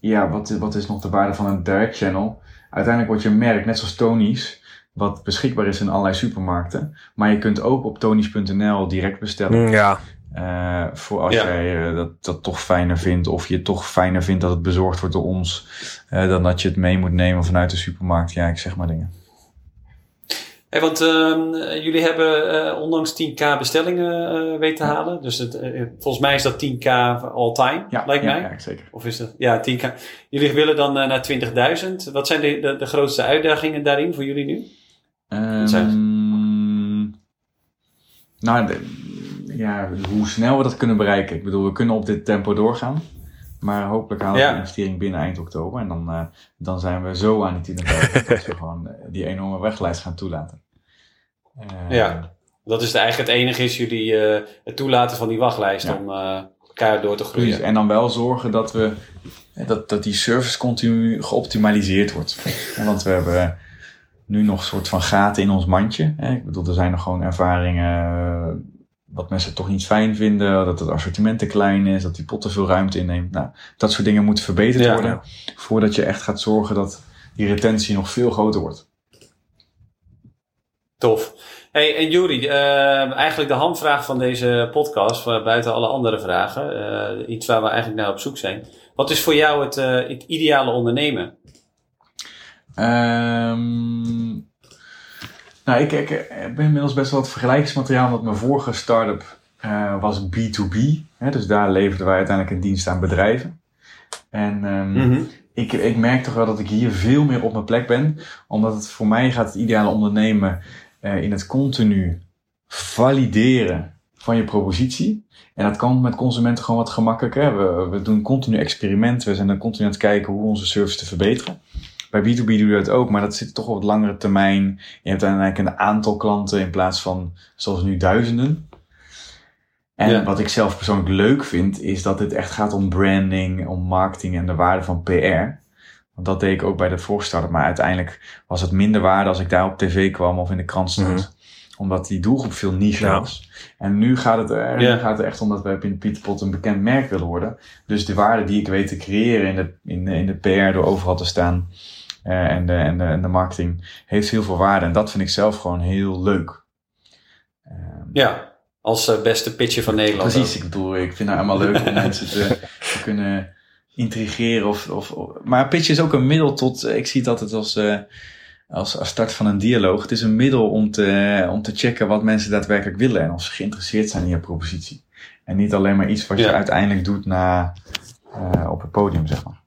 ja, wat, wat is nog de waarde van een direct channel? Uiteindelijk wordt je merk, net zoals Tony's, wat beschikbaar is in allerlei supermarkten. Maar je kunt ook op tonys.nl direct bestellen. Mm, ja. Eh, voor als Ja. jij eh, dat, dat toch fijner vindt, of je toch fijner vindt dat het bezorgd wordt door ons, eh, dan dat je het mee moet nemen vanuit de supermarkt. Ja, ik zeg maar dingen. Hey, want ehm, jullie hebben eh, onlangs 10k bestellingen eh, weten te halen. Dus het, volgens mij is dat 10k all time, Ja, lijkt ja, mij. Ja, zeker. Of is dat? Ja, 10k. Jullie willen dan naar 20.000. Wat zijn de, de, de grootste uitdagingen daarin voor jullie nu? Zijn het? Ehm, nou, de- ja, hoe snel we dat kunnen bereiken. Ik bedoel, we kunnen op dit tempo doorgaan. Maar hopelijk halen we Ja. de investering binnen eind oktober. En dan, eh, dan zijn we zo aan die 20.000 dat we gewoon eh, die enorme weglijst gaan toelaten. Eh, Ja. Dat is de, eigenlijk het enige is jullie het toelaten van die wachtlijst Ja. om elkaar door te groeien. Precies, en dan wel zorgen dat we dat, dat die service continu geoptimaliseerd wordt. Want we hebben nu nog een soort van gaten in ons mandje. hè. Ik bedoel, er zijn nog gewoon ervaringen eh, wat mensen toch niet fijn vinden, dat het assortiment te klein is, dat die pot te veel ruimte inneemt. Nou, dat soort dingen moeten verbeterd Ja. worden voordat je echt gaat zorgen dat die retentie nog veel groter wordt. Tof. Hey, en Juri, eh, eigenlijk de handvraag van deze podcast, voor buiten alle andere vragen, eh, iets waar we eigenlijk naar op zoek zijn. Wat is voor jou het, eh, het ideale ondernemen? Ehm, nou, ik, ik, ik ben inmiddels best wel wat vergelijkingsmateriaal, omdat mijn vorige start-up eh, was B2B. Hè, dus daar leverden wij uiteindelijk een dienst aan bedrijven. En ehm, ik, ik merk toch wel dat ik hier veel meer op mijn plek ben. Omdat het voor mij gaat het ideale ondernemen eh, in het continu valideren van je propositie. En dat kan met consumenten gewoon wat gemakkelijker. We, we doen continu experimenten. We zijn dan continu aan het kijken hoe onze service te verbeteren. Bij B2B doe je dat ook, maar dat zit toch op wat langere termijn. Je hebt uiteindelijk een aantal klanten in plaats van zoals nu duizenden. En Ja. wat ik zelf persoonlijk leuk vind, is dat het echt gaat om branding, om marketing en de waarde van PR. Want dat deed ik ook bij de voorstarter. Maar uiteindelijk was het minder waarde als ik daar op tv kwam of in de krant stond. Mhm. Omdat die doelgroep veel niche Ja. was. En nu gaat het, er, Ja. nu gaat het echt om dat wij in Pieter Pot een bekend merk willen worden. Dus de waarde die ik weet te creëren in de, in de, in de PR door overal te staan. Eh, en, de, en, de, en de marketing heeft heel veel waarde. En dat vind ik zelf gewoon heel leuk. Ehm, Ja, als eh, beste pitcher van Nederland. Precies, ik bedoel, ik vind het allemaal leuk om mensen te, te kunnen intrigeren. Of, of, maar pitch is ook een middel tot, ik zie het altijd als, eh, als, als start van een dialoog. Het is een middel om te, om te checken wat mensen daadwerkelijk willen en of ze geïnteresseerd zijn in je propositie. En niet alleen maar iets wat je uiteindelijk doet na, eh, op het podium, zeg maar.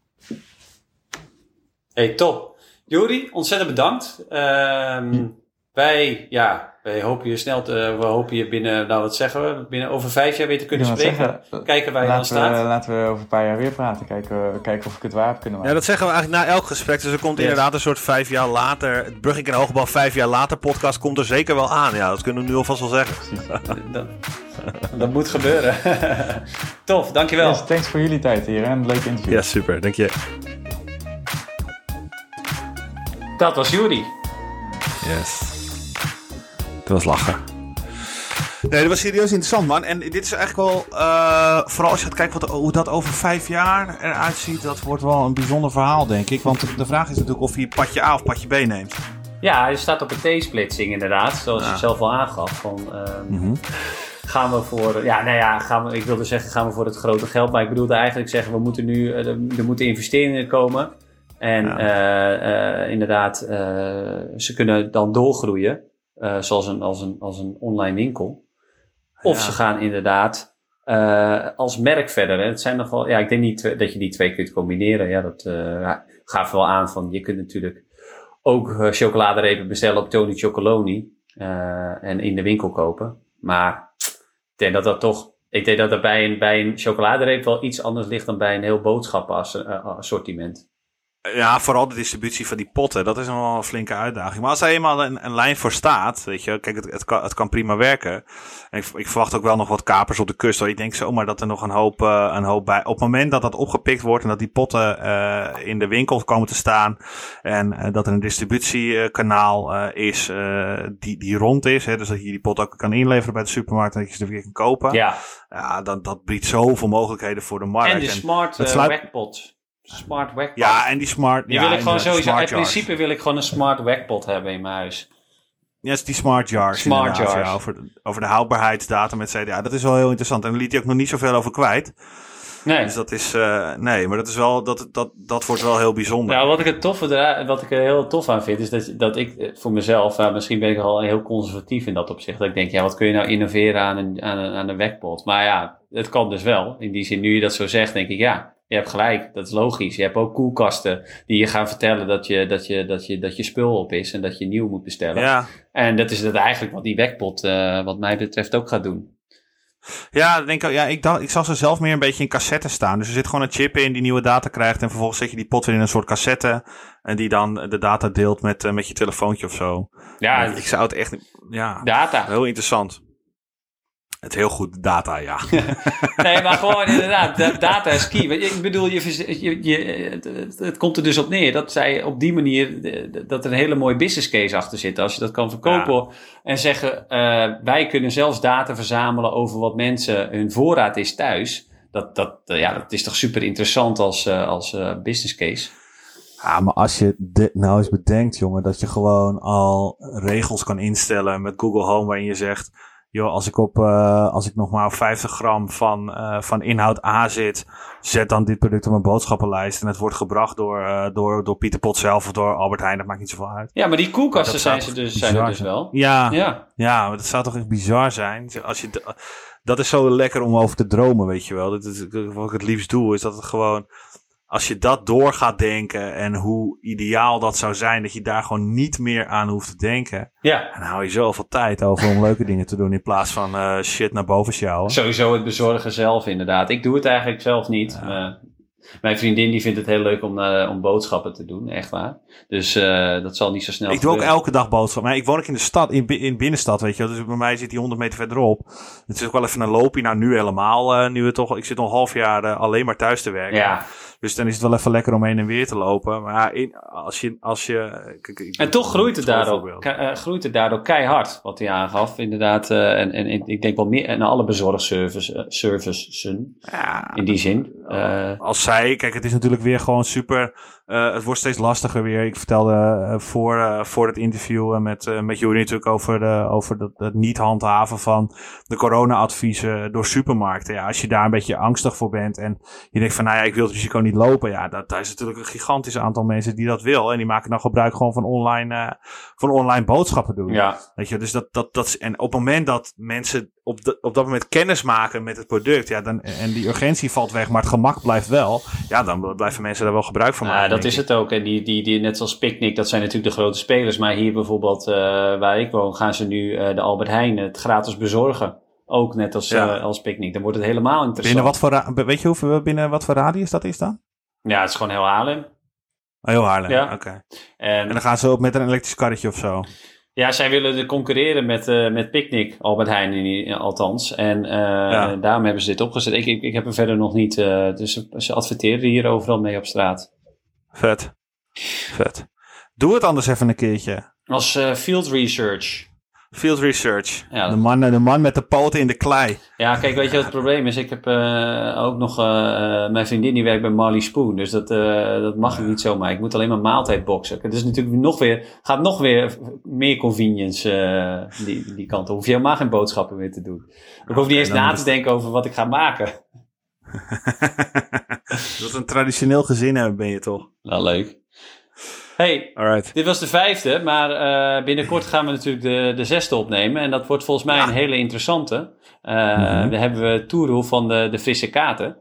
Hey, top. Jori, ontzettend bedankt. Ehm, wij, ja, wij hopen je snel te, we hopen je binnen, nou wat zeggen we, binnen over vijf jaar weer te kunnen spreken. zeggen, Kijken waar je we, staat. laten we over een paar jaar weer praten. Kijken, kijken of ik het waar heb kunnen Ja, maken. dat zeggen we eigenlijk na elk gesprek. Dus er komt Yes. inderdaad een soort vijf jaar later. Het Brugink en Hoogbal vijf jaar later podcast komt er zeker wel aan. Ja, dat kunnen we nu alvast wel zeggen. Dat, dat moet gebeuren. Tof, dankjewel. Yes, thanks voor jullie tijd hier en een leuk interview. Ja, super. Dank je. Dat was Jori. Yes. Dat was lachen. Nee, dat was serieus interessant, man. En dit is eigenlijk wel, eh, vooral als je gaat kijken wat, hoe dat over vijf jaar eruit ziet, dat wordt wel een bijzonder verhaal, denk ik. Want de, vraag is natuurlijk of je padje A of padje B neemt. Ja, je staat op een T-splitsing inderdaad, zoals je zelf al aangaf. Van, ehm, Gaan we voor, ja, nou ja, gaan we, ik wilde zeggen, gaan we voor het grote geld. Maar ik bedoelde eigenlijk zeggen, we moeten nu, eh, er, er moeten investeringen komen. En Ja. eh, eh, inderdaad, eh, ze kunnen dan doorgroeien, zoals een, als, een, als een online winkel. Of Ja. ze gaan inderdaad als merk verder. Hè. Het zijn nogal, ja, ik denk niet dat je die twee kunt combineren. Ja, dat ja, gaf wel aan van, je kunt natuurlijk ook chocoladerepen bestellen op Tony Chocoloni en in de winkel kopen. Maar ik denk dat dat toch, ik denk dat dat bij een, bij een chocoladereep wel iets anders ligt dan bij een heel boodschappenassortiment. Ja, vooral de distributie van die potten, dat is nog wel een flinke uitdaging. Maar als er eenmaal een, een lijn voor staat, weet je, kijk, het, het, kan, het kan prima werken. En ik, ik verwacht ook wel nog wat kapers op de kust. Hoor. Ik denk zomaar dat er nog een hoop, eh, een hoop bij. Op het moment dat dat opgepikt wordt en dat die potten eh, in de winkel komen te staan. En eh, dat er een distributiekanaal is die, die rond is. Hè, dus dat je die pot ook kan inleveren bij de supermarkt en dat je ze er weer kan kopen. Ja, Ja, dan, dat biedt zoveel mogelijkheden voor de markt. en de smart het sluit- wekpot. Smart wekpot. ja, en die smart. Die ja, wil ik gewoon sowieso, in principe wil ik gewoon een smart wekpot hebben in mijn huis. Ja, is die smart jars. Smart jars. Ja, over, over de houdbaarheidsdatum, et cetera. Ja, dat is wel heel interessant. En daar liet hij ook nog niet zoveel over kwijt. Nee. Dus dat is, eh, nee, maar dat is wel, dat, dat, dat wordt wel heel bijzonder. Nou, wat ik, het toffe eraan- wat ik er heel tof aan vind, is dat, dat ik eh, voor mezelf, eh, misschien ben ik al heel conservatief in dat opzicht, dat ik denk, ja, wat kun je nou innoveren aan een, aan een, aan een wekpot? Maar ja, het kan dus wel. In die zin, nu je dat zo zegt, denk ik, ja, je hebt gelijk, dat is logisch. Je hebt ook koelkasten die je gaan vertellen dat je, dat je, dat je, dat je spul op is en dat je nieuw moet bestellen. ja, En dat is het eigenlijk wat die wekpot, eh, wat mij betreft, ook gaat doen. ja, ik denk, ook- ja ik, dacht, ik zag ze zelf meer een beetje in cassette staan. Dus er zit gewoon een chip in die nieuwe data krijgt. En vervolgens zet je die pot weer in een soort cassette. En die dan de data deelt met, eh, met je telefoontje of zo. Ja, ik zou het echt, ja, data. heel interessant. Het heel goed data, ja. Nee, maar gewoon inderdaad, da- data is key. Ik bedoel, je, je, je, het, komt er dus op neer dat zij op die manier, dat er een hele mooie business case achter zit. Als je dat kan verkopen en zeggen, eh, wij kunnen zelfs data verzamelen over wat mensen, hun voorraad is thuis. Dat, dat, eh, ja, dat is toch super interessant als, eh, als eh, business case. Ja, maar als je dit nou eens bedenkt, jongen, dat je gewoon al regels kan instellen met Google Home waarin je zegt... Joh, als ik, op, eh, als ik nog maar op 50 gram van, eh, van inhoud A zit, zet dan dit product op mijn boodschappenlijst. En het wordt gebracht door, eh, door, door Pieter Pot zelf of door Albert Heijn, dat maakt niet zoveel uit. Ja, maar die koelkasten zijn, ze dus, zijn er dus wel. Ja, ja. Ja, maar dat zou toch echt bizar zijn. Als je, dat is zo lekker om over te dromen, weet je wel. Dat is, wat ik het liefst doe, is dat het gewoon... Als je dat door gaat denken en hoe ideaal dat zou zijn, dat je daar gewoon niet meer aan hoeft te denken. ja. Dan hou je zoveel tijd over om leuke dingen te doen in plaats van eh, shit naar boven sjouwen. Sowieso het bezorgen zelf, inderdaad. Ik doe het eigenlijk zelf niet. Eh, mijn vriendin die vindt het heel leuk om, eh, om boodschappen te doen, echt waar. Dus eh, dat zal niet zo snel Ik doe ook elke dag boodschappen. Maar ik woon ook in de stad, in, bi- in binnenstad, weet je. Dus bij mij zit die 100 meter verderop. Het is ook wel even een loopje. Nou, nu helemaal. nu het toch, ik zit al een half jaar alleen maar thuis te werken. Ja, Dus dan is het wel even lekker om heen en weer te lopen. Maar ja, in, als je... Als je ik- En toch groeit het, daardoor, eh, groeit het daardoor keihard, wat hij aangaf. Inderdaad, eh, en, en, ik denk wel meer en alle bezorgservices eh, services Ja, in die zin. Als zij, kijk, het is natuurlijk weer gewoon super. Eh, het wordt steeds lastiger weer. Ik vertelde eh, voor, eh, voor het interview met, met Jury natuurlijk over, de, over dat, het niet handhaven van de corona-adviezen door supermarkten. Ja, als je daar een beetje angstig voor bent en je denkt van, nou ja, ik wil het risico niet lopen. Ja, dat, daar is natuurlijk een gigantisch aantal mensen die dat wil. En die maken dan gebruik gewoon van online, van online boodschappen doen. ja, Weet je, dus dat, dat, dat is, en op het moment dat mensen op, de, op dat moment kennis maken met het product, ja, dan, en die urgentie valt weg, maar het gemak blijft wel, ja, dan blijven mensen daar wel gebruik van Ja, maken. dat denk is het ook. En die, die, die, net zoals Picnic, dat zijn natuurlijk de grote spelers. Maar hier bijvoorbeeld, eh, waar ik woon, gaan ze nu eh, de Albert Heijn het gratis bezorgen. Ook net als, Ja. eh, als Picnic. Dan wordt het helemaal interessant. Binnen wat voor, weet je hoeveel, binnen wat voor radius dat is dan? Ja, het is gewoon heel Haarlem. Oh, heel Haarlem, Ja. oké. En, En dan gaan ze op met een elektrisch karretje of zo. Ja, zij willen concurreren met, eh, met Picnic, Albert Heijn in- althans. En eh, Ja. daarom hebben ze dit opgezet. Ik, ik, ik heb er verder nog niet, eh, dus ze, ze adverteren hier overal mee op straat. Vet. Vet. Doe het anders even een keertje. Als field research. Field research. Ja, De, man, de man met de poten in de klei. Ja, kijk, weet je wat het probleem is? Ik heb eh, ook nog... eh, eh, mijn vriendin die werkt bij Marley Spoon. Dus dat, eh, dat mag ik niet zomaar. Ik moet alleen maar maaltijdboxen. Het is natuurlijk nog weer... Gaat nog weer meer convenience eh, die, die kant op. Hoef je helemaal geen boodschappen meer te doen. Ik hoef niet eens na te denken over wat ik ga maken. Dat is een traditioneel gezin hebben ben je toch? Nou, leuk. Hey, Alright. dit was de vijfde. Maar eh, binnenkort gaan we natuurlijk de, de zesde opnemen. En dat wordt volgens mij een hele interessante. Eh Mhm. Dan hebben we Toeroe van de, de Frisse Katen.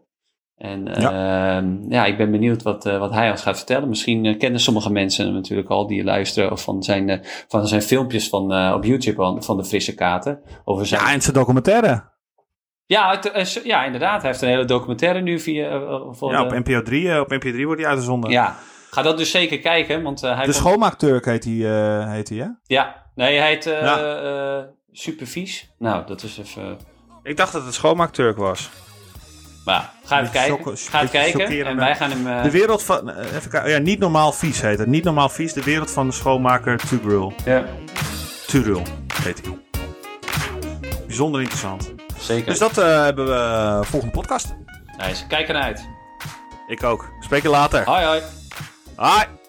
En ja. ja, ik ben benieuwd wat, eh, wat hij ons gaat vertellen. Misschien kennen sommige mensen hem natuurlijk al die luisteren of van zijn, van zijn filmpjes van, op YouTube van, van de Frisse Katen. Over zijn... Ja, en zijn documentaire. ja, het, ja, inderdaad. Hij heeft een hele documentaire nu via... voor Ja, op NPO 3, eh, op NPO 3 wordt die uitgezonden. ja, ga dat dus zeker kijken. Want, eh, hij De komt- schoonmaakturk heet hij, eh heet hij, hè? Ja, nee, hij heet eh Ja. eh, Supervies. Nou, dat is even... Ik dacht dat het schoonmaakturk was. Maar ga even kijken. Ga even kijken. En wij gaan hem... eh, De wereld van, eh, even kijken, ja, niet normaal vies heet het. Niet normaal vies, de wereld van de schoonmaker Tugrul. ja, Turul heet hij. Bijzonder interessant. zeker. Dus dat eh, hebben we volgende podcast. Nice. Kijk ernaar uit. Ik ook. Spreek je later. Hoi hoi. Hoi.